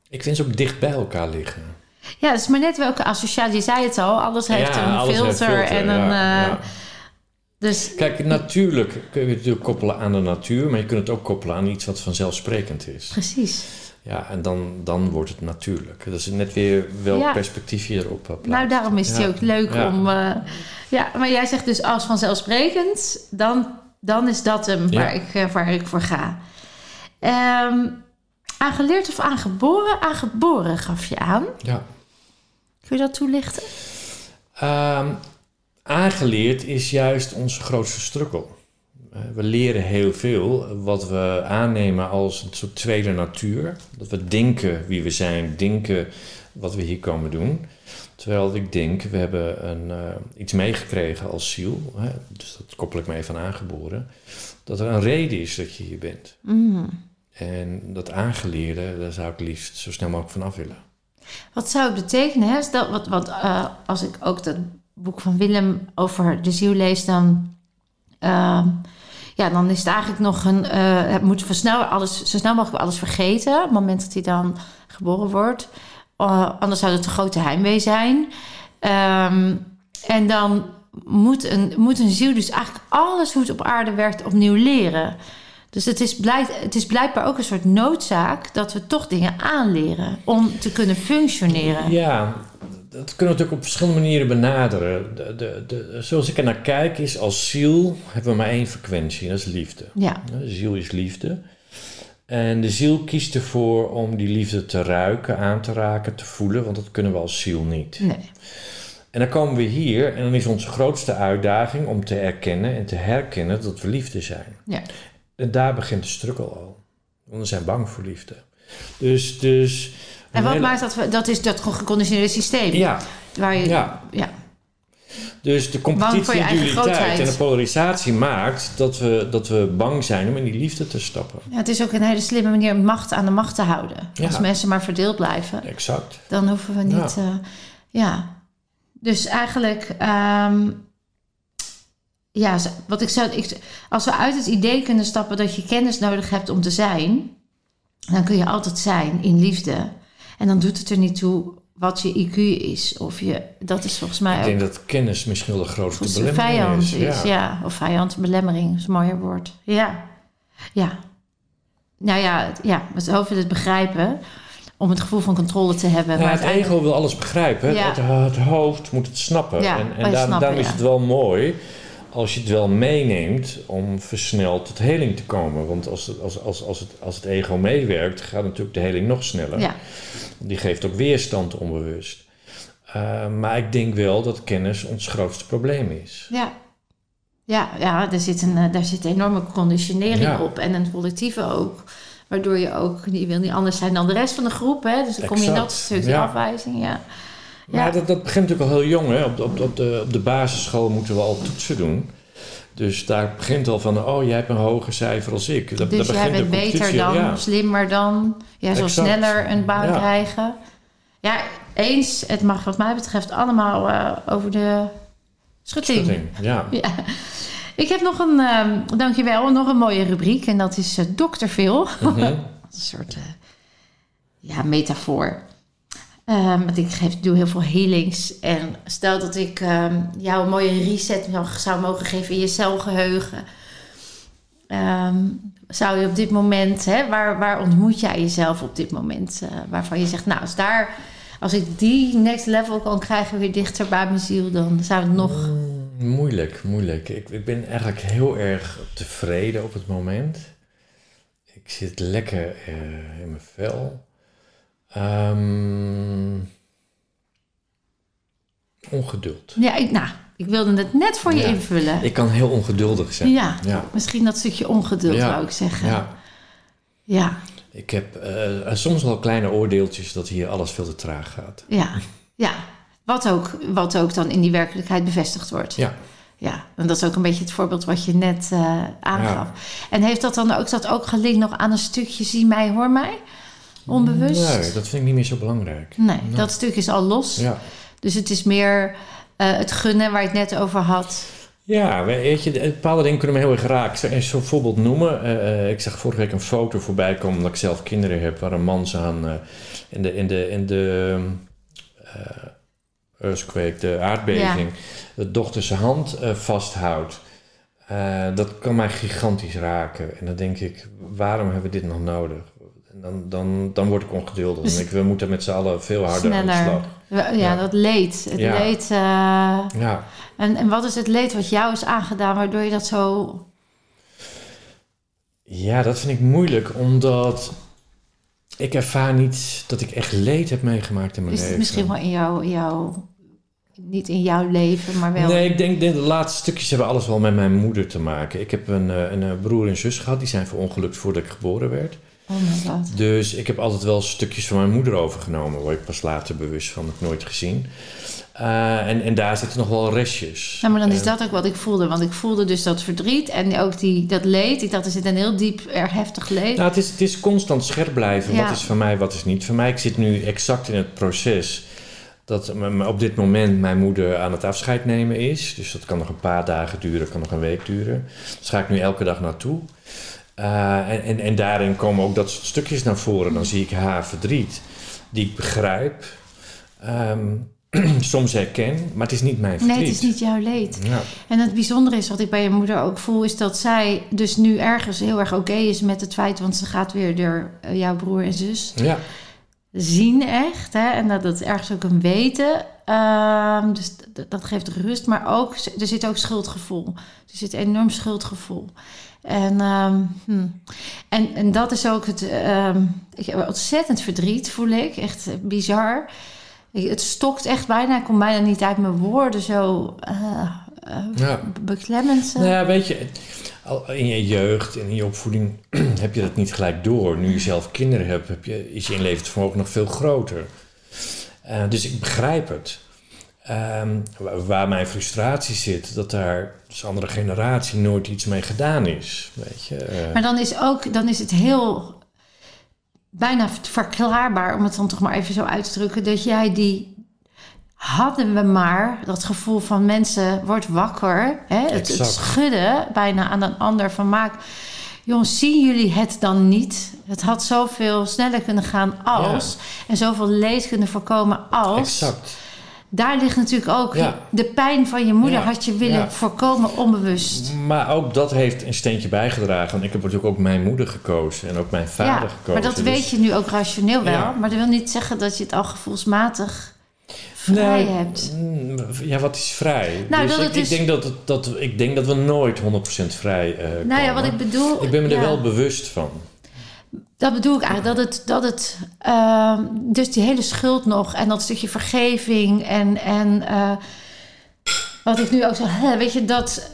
ik vind ze ook dicht bij elkaar liggen. ja het is maar net welke associatie. Je zei het al, alles heeft Ja, een alles heeft filter, en een... ja, eh. Dus Kijk, natuurlijk kun je het natuurlijk koppelen aan de natuur, maar je kunt het ook koppelen aan iets wat vanzelfsprekend is. precies. Ja, en dan, dan wordt het natuurlijk. Dat is net weer welk Ja. perspectief je erop eh, plaatst. Nou, daarom is het Ja. ook leuk Ja. om... eh, ja, maar jij zegt dus als vanzelfsprekend, dan, dan is dat hem waar, ik, eh, waar ik voor ga. Ehm, aangeleerd of aangeboren? Aangeboren gaf je aan. Ja. Kun je dat toelichten? Ehm, aangeleerd is juist onze grootste struggle. Eh, we leren heel veel wat we aannemen als een soort tweede natuur. Dat we denken wie we zijn, denken wat we hier komen doen. Terwijl ik denk, we hebben een, eh, iets meegekregen als ziel. Hè, dus dat koppel ik me even aan aangeboren. Dat er een reden is dat je hier bent. Mm. En dat aangeleerde, daar zou ik liefst zo snel mogelijk vanaf willen. Wat zou het betekenen? Hè? Stel, wat, wat, eh, als ik ook dat boek van Willem over de ziel lees, dan, ehm, ja, dan is het eigenlijk nog een. eh het moet voor snel alles, zo snel mogelijk alles vergeten. Op het moment dat hij dan geboren wordt. Eh, anders zou het een grote heimwee zijn. Ehm, en dan moet een, moet een ziel dus eigenlijk alles hoe het op aarde werkt opnieuw leren. Dus het is, blijk, het is blijkbaar ook een soort noodzaak dat we toch dingen aanleren om te kunnen functioneren. Ja, dat kunnen we natuurlijk op verschillende manieren benaderen. De, de, de, zoals ik er naar kijk is, als ziel hebben we maar één frequentie, dat is liefde. Ja, De ziel is liefde. En de ziel kiest ervoor om die liefde te ruiken, aan te raken, te voelen, want dat kunnen we als ziel niet. nee. En dan komen we hier en dan is onze grootste uitdaging om te erkennen en te herkennen dat we liefde zijn. Ja. En daar begint de struggle al. Want we zijn bang voor liefde. Dus, dus En wat hele- maakt dat we, dat is dat geconditioneerde systeem. Ja, Waar je, Ja. ja. Dus de competitie, en dualiteit de polarisatie maakt dat we, dat we bang zijn om in die liefde te stappen. Ja, het is ook een hele slimme manier om macht aan de macht te houden. Ja. Als mensen maar verdeeld blijven, Exact. dan hoeven we niet. Ja. ja. Dus eigenlijk, ehm, ja, wat ik zou, ik, als we uit het idee kunnen stappen dat je kennis nodig hebt om te zijn, dan kun je altijd zijn in liefde. En dan doet het er niet toe wat je IQ is. Of je, dat is volgens mij Ik denk dat kennis misschien wel de grootste belemmering vijand is. is, ja. Of vijand, belemmering is een mooier woord. Ja. Ja. nou ja, ja, het hoofd wil het begrijpen om het gevoel van controle te hebben. Nou, maar het ego wil alles begrijpen. Ja. Het, het hoofd moet het snappen. Ja, en en daarom, snappen, daarom is ja. het wel mooi als je het wel meeneemt om versneld tot heling te komen. Want als het, als, als, als het, als het ego meewerkt, gaat natuurlijk de heling nog sneller. Ja, Die geeft ook weerstand onbewust. Uh, maar ik denk wel dat kennis ons grootste probleem is. ja. Ja, ja daar, zit een, eh, daar zit enorme conditionering Ja. op en een collectieve ook. Waardoor je ook, je wil niet anders zijn dan de rest van de groep. Hè? Dus dan kom je in dat stukje ja. afwijzing. Ja. Maar Ja. dat, dat begint natuurlijk al heel jong. Hè? Op, de, op, op, de, op de basisschool moeten we al toetsen doen. Dus daar begint al van, oh, jij hebt een hoger cijfer als ik. Dat, Dus daar jij bent beter dan, ja. slimmer dan. Jij zal sneller een baan Ja. krijgen. Ja, eens. Het mag wat mij betreft allemaal eh, over de schutting. Schutting, ja. Ja. Ik heb nog een, ehm, dankjewel, nog een mooie rubriek. En dat is eh Dr. Phil. Mhm. een soort eh, ja, metafoor. Ehm, want ik doe heel veel healings. En stel dat ik ehm, jou een mooie reset zou- zou mogen geven in je celgeheugen. Ehm, zou je op dit moment, hè, waar, waar ontmoet jij jezelf op dit moment? eh, waarvan je zegt, nou, als daar, als ik die next level kan krijgen weer dichter bij mijn ziel, dan zou het nog. Mm, moeilijk, moeilijk. Ik, ik ben eigenlijk heel erg tevreden op het moment. Ik zit lekker eh, in mijn vel. Ehm, ongeduld. Ja, ik, nou, ik wilde het net voor je Ja. invullen. Ik kan heel ongeduldig zijn. ja, Ja. misschien dat stukje ongeduld Ja. zou ik zeggen. Ja. ja. Ik heb eh, soms wel kleine oordeeltjes dat hier alles veel te traag gaat. Ja, ja. Wat, ook, wat ook dan in die werkelijkheid bevestigd wordt. Ja, Ja, en dat is ook een beetje het voorbeeld wat je net eh, aangaf. En heeft dat dan ook, dat ook gelinkt nog aan een stukje zie mij, hoor mij? Onbewust? Nee, dat vind ik niet meer zo belangrijk. Nee, dat stuk is al los. Ja. Dus het is meer eh, het gunnen waar je het net over had. Ja, weet je, bepaalde dingen kunnen me heel erg raken. Ik zal eens zo'n voorbeeld noemen. Eh, eh, ik zag vorige week een foto voorbij komen dat ik zelf kinderen heb, waar een man ze aan in de, in de, in de earthquake, de aardbeving, de dochter zijn hand vasthoudt. Dat kan mij gigantisch raken. En dan denk ik, waarom hebben we dit nog nodig? Dan, dan, dan word ik ongeduldig. Dus- ik, we moeten met z'n allen veel harder aan de slag. Ja, Ja. dat leed. Het Ja. leed. eh, Ja. en, en wat is het leed wat jou is aangedaan, waardoor je dat zo. Ja, dat vind ik moeilijk, omdat ik ervaar niet dat ik echt leed heb meegemaakt in mijn Is het leven. misschien wel in jouw, in jouw. Niet in jouw leven, maar wel. Nee, ik denk de laatste stukjes hebben alles wel met mijn moeder te maken. Ik heb een, eh, een, eh, broer en zus gehad, die zijn verongelukt voordat ik geboren werd. Oh my god. Dus ik heb altijd wel stukjes van mijn moeder overgenomen, waar ik pas later bewust van, heb ik nooit gezien. Eh, en, en daar zitten nog wel restjes. Nou, maar dan is Eh, dat ook wat ik voelde. Want ik voelde dus dat verdriet en ook die, dat leed. Ik dacht, er zit een heel diep, erg heftig leed. Nou, het is, het is constant scherp blijven. Ja. Wat is van mij, wat is niet van mij. Ik zit nu exact in het proces dat op dit moment mijn moeder aan het afscheid nemen is. Dus dat kan nog een paar dagen duren, kan nog een week duren. Dus ga ik nu elke dag naartoe. Eh, en, en, en daarin komen ook dat soort stukjes naar voren. Dan zie ik haar verdriet, die ik begrijp. Ehm, soms herken, maar het is niet mijn verdriet. nee, het is niet jouw leed. Ja. En het bijzondere is, wat ik bij je moeder ook voel, is dat zij dus nu ergens heel erg oké is met het feit, want ze gaat weer door eh, jouw broer en zus ja, zien echt. Hè? En dat het ergens ook een weten. Ehm, dus dat geeft rust. Maar ook, er zit ook schuldgevoel. Er zit enorm schuldgevoel. En, ehm, hm. en, en dat is ook het... ehm, ik heb ontzettend verdriet, voel ik. Echt bizar. Ik- het stokt echt bijna. Ik kom bijna niet uit mijn woorden. Zo ja. beklemmend. eh. Nou ja, weet je, in je jeugd en in je opvoeding heb je dat niet gelijk door. Nu je zelf kinderen hebt, heb je, is je inlevingsvermogen nog veel groter. Dus ik begrijp het. Ehm, wa- waar mijn frustratie zit, dat daar dus andere generatie nooit iets mee gedaan is. Weet je? eh. Maar dan is, ook, dan is het heel bijna verklaarbaar, om het dan toch maar even zo uit te drukken, dat jij die. Hadden we maar dat gevoel van mensen, wordt wakker. Hè? Het, schudden bijna aan een ander van maak. Jongens, zien jullie het dan niet? Het had zoveel sneller kunnen gaan als. En zoveel leed kunnen voorkomen als. exact. Daar ligt natuurlijk ook Ja. de pijn van je moeder Ja, had je willen ja. voorkomen onbewust. Maar ook dat heeft een steentje bijgedragen. Ik heb natuurlijk ook mijn moeder gekozen en ook mijn vader Ja, gekozen. maar dat Dus- weet je nu ook rationeel wel. Maar dat wil niet zeggen dat je het al gevoelsmatig vrij hebt. mm, Ja, wat is vrij? Nou, dus ik, denk dat, dat, ik denk dat we nooit 100% vrij eh Nou ja, komen. wat ik bedoel... Ik ben me er wel bewust van. Dat bedoel ik eigenlijk. Dat het, dat het ehm, dus die hele schuld nog en dat stukje vergeving en, en eh, wat ik nu ook zo, hè, weet je, dat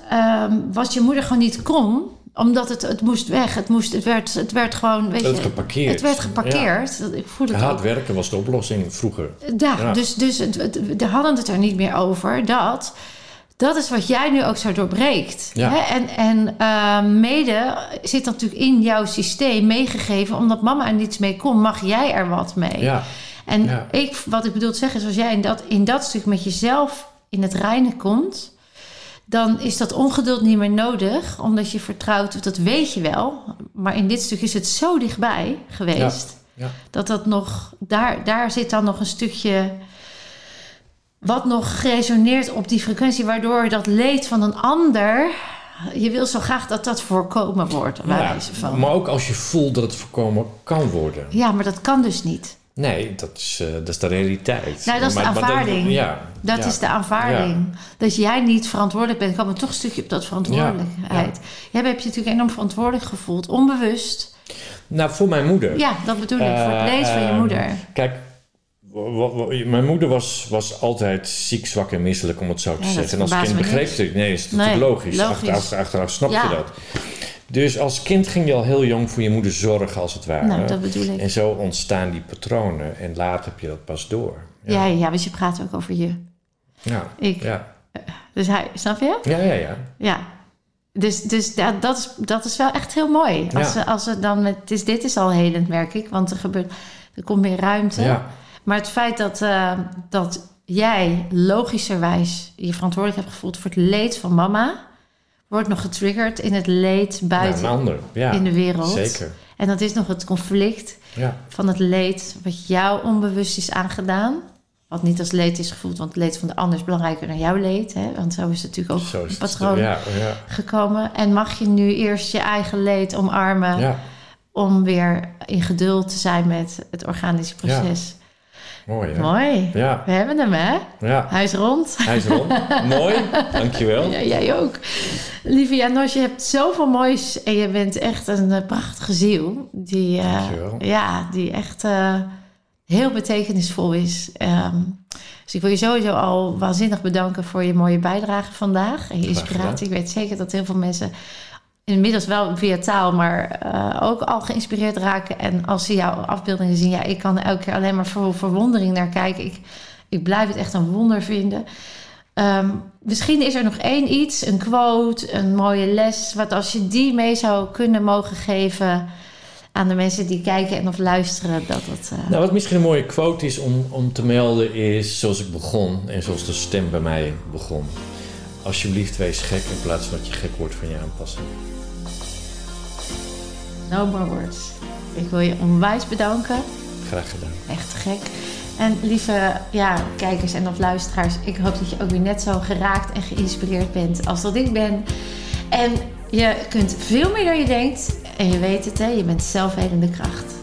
wat je moeder gewoon niet kon, omdat het, het moest weg. Het, moest, het, werd, het werd gewoon, weet Het je, geparkeerd. het werd geparkeerd. Ik het ook. Hard werken was de oplossing vroeger. Ja, Ja. dus, dus het, het- we hadden het er niet meer over. Dat, dat is wat jij nu ook zo doorbreekt. Ja. Hè? En, en eh, mede zit dat natuurlijk in jouw systeem meegegeven. Omdat mama er niets mee kon, mag jij er wat mee. Ja, En Ja. ik, wat ik bedoel te zeggen is, als jij in dat, in dat stuk met jezelf in het reinen komt... dan is dat ongeduld niet meer nodig. Omdat je vertrouwt, dat weet je wel. Maar in dit stuk is het zo dichtbij geweest ja. dat dat nog, daar, daar zit dan nog een stukje wat nog geresoneerd op die frequentie, waardoor dat leed van een ander, je wil zo graag dat dat voorkomen wordt, Ja, van. Maar ook als je voelt dat het voorkomen kan worden. Ja, maar dat kan dus niet. Nee, dat is, eh, dat is de realiteit. Nou, dat is de Maar- maar aanvaarding. ja, Dat ja. is de aanvaarding. Dat jij niet verantwoordelijk bent, kwam er toch een stukje op dat verantwoordelijkheid. Jij hebt je natuurlijk enorm verantwoordelijk gevoeld, onbewust. Nou, voor mijn moeder. Ja, dat bedoel ik, voor het Eh, leed van je ehm, moeder. Kijk, mijn moeder was, was altijd ziek, zwak en misselijk, om het zo te Ja, dat zeggen. En als kind begreep niks. het. Nee, is Nee, natuurlijk logisch. logisch. Achteraf, achteraf snap Ja. je dat. Dus als kind ging je al heel jong voor je moeder zorgen, als het ware. Nou, dat bedoel ik. En zo ontstaan die patronen. En later heb je dat pas door. Ja, ja, want je praat ook over je. Ja. Ik. Ja. Dus hij, snap je? Ja, ja, ja. Ja. Dus, dus ja, dat, is, dat is wel echt heel mooi. Als, Ja. ze, als ze dan met. Dus dit is al helend, merk ik. Want er gebeurt. Er komt meer ruimte. Ja. Maar het feit dat, eh, dat jij logischerwijs je verantwoordelijk hebt gevoeld voor het leed van mama. wordt nog getriggerd in het leed buiten een ander. Ja, in de wereld. zeker. En dat is nog het conflict Ja. van het leed wat jou onbewust is aangedaan. Wat niet als leed is gevoeld, want het leed van de ander is belangrijker dan jouw leed. Hè? Want zo is het natuurlijk ook Zo een patroon Ja, ja. gekomen. En mag je nu eerst je eigen leed omarmen ja, om weer in geduld te zijn met het organische proces. Mooi hè? Mooi. Ja, We hebben hem, hè? ja. Hij is rond. Hij is rond. mooi, dankjewel. Ja, jij ook. Lieve Janos, je hebt zoveel moois en je bent echt een eh, prachtige ziel. Die, eh, Dankjewel. ja, die echt eh, heel betekenisvol is. Ehm, dus ik wil je sowieso al waanzinnig bedanken voor je mooie bijdrage vandaag. En je inspiratie. Ik weet zeker dat heel veel mensen inmiddels wel via taal, maar eh, ook al geïnspireerd raken. En als ze jouw afbeeldingen zien, ja, ik kan elke keer alleen maar voor verwondering naar kijken. Ik, ik blijf het echt een wonder vinden. Ehm, misschien is er nog één iets, een quote, een mooie les. Wat als je die mee zou kunnen mogen geven aan de mensen die kijken en of luisteren, dat het. eh, Nou, wat misschien een mooie quote is om, om te melden is zoals ik begon en zoals de stem bij mij begon. Alsjeblieft, wees gek in plaats van dat je gek wordt van je aanpassen. No more words. Ik wil je onwijs bedanken. Graag gedaan. Echt gek. En lieve ja, kijkers en of luisteraars, ik hoop dat je ook weer net zo geraakt en geïnspireerd bent als dat ik ben. En je kunt veel meer dan je denkt. En je weet het, hè, je bent zelfhelende kracht.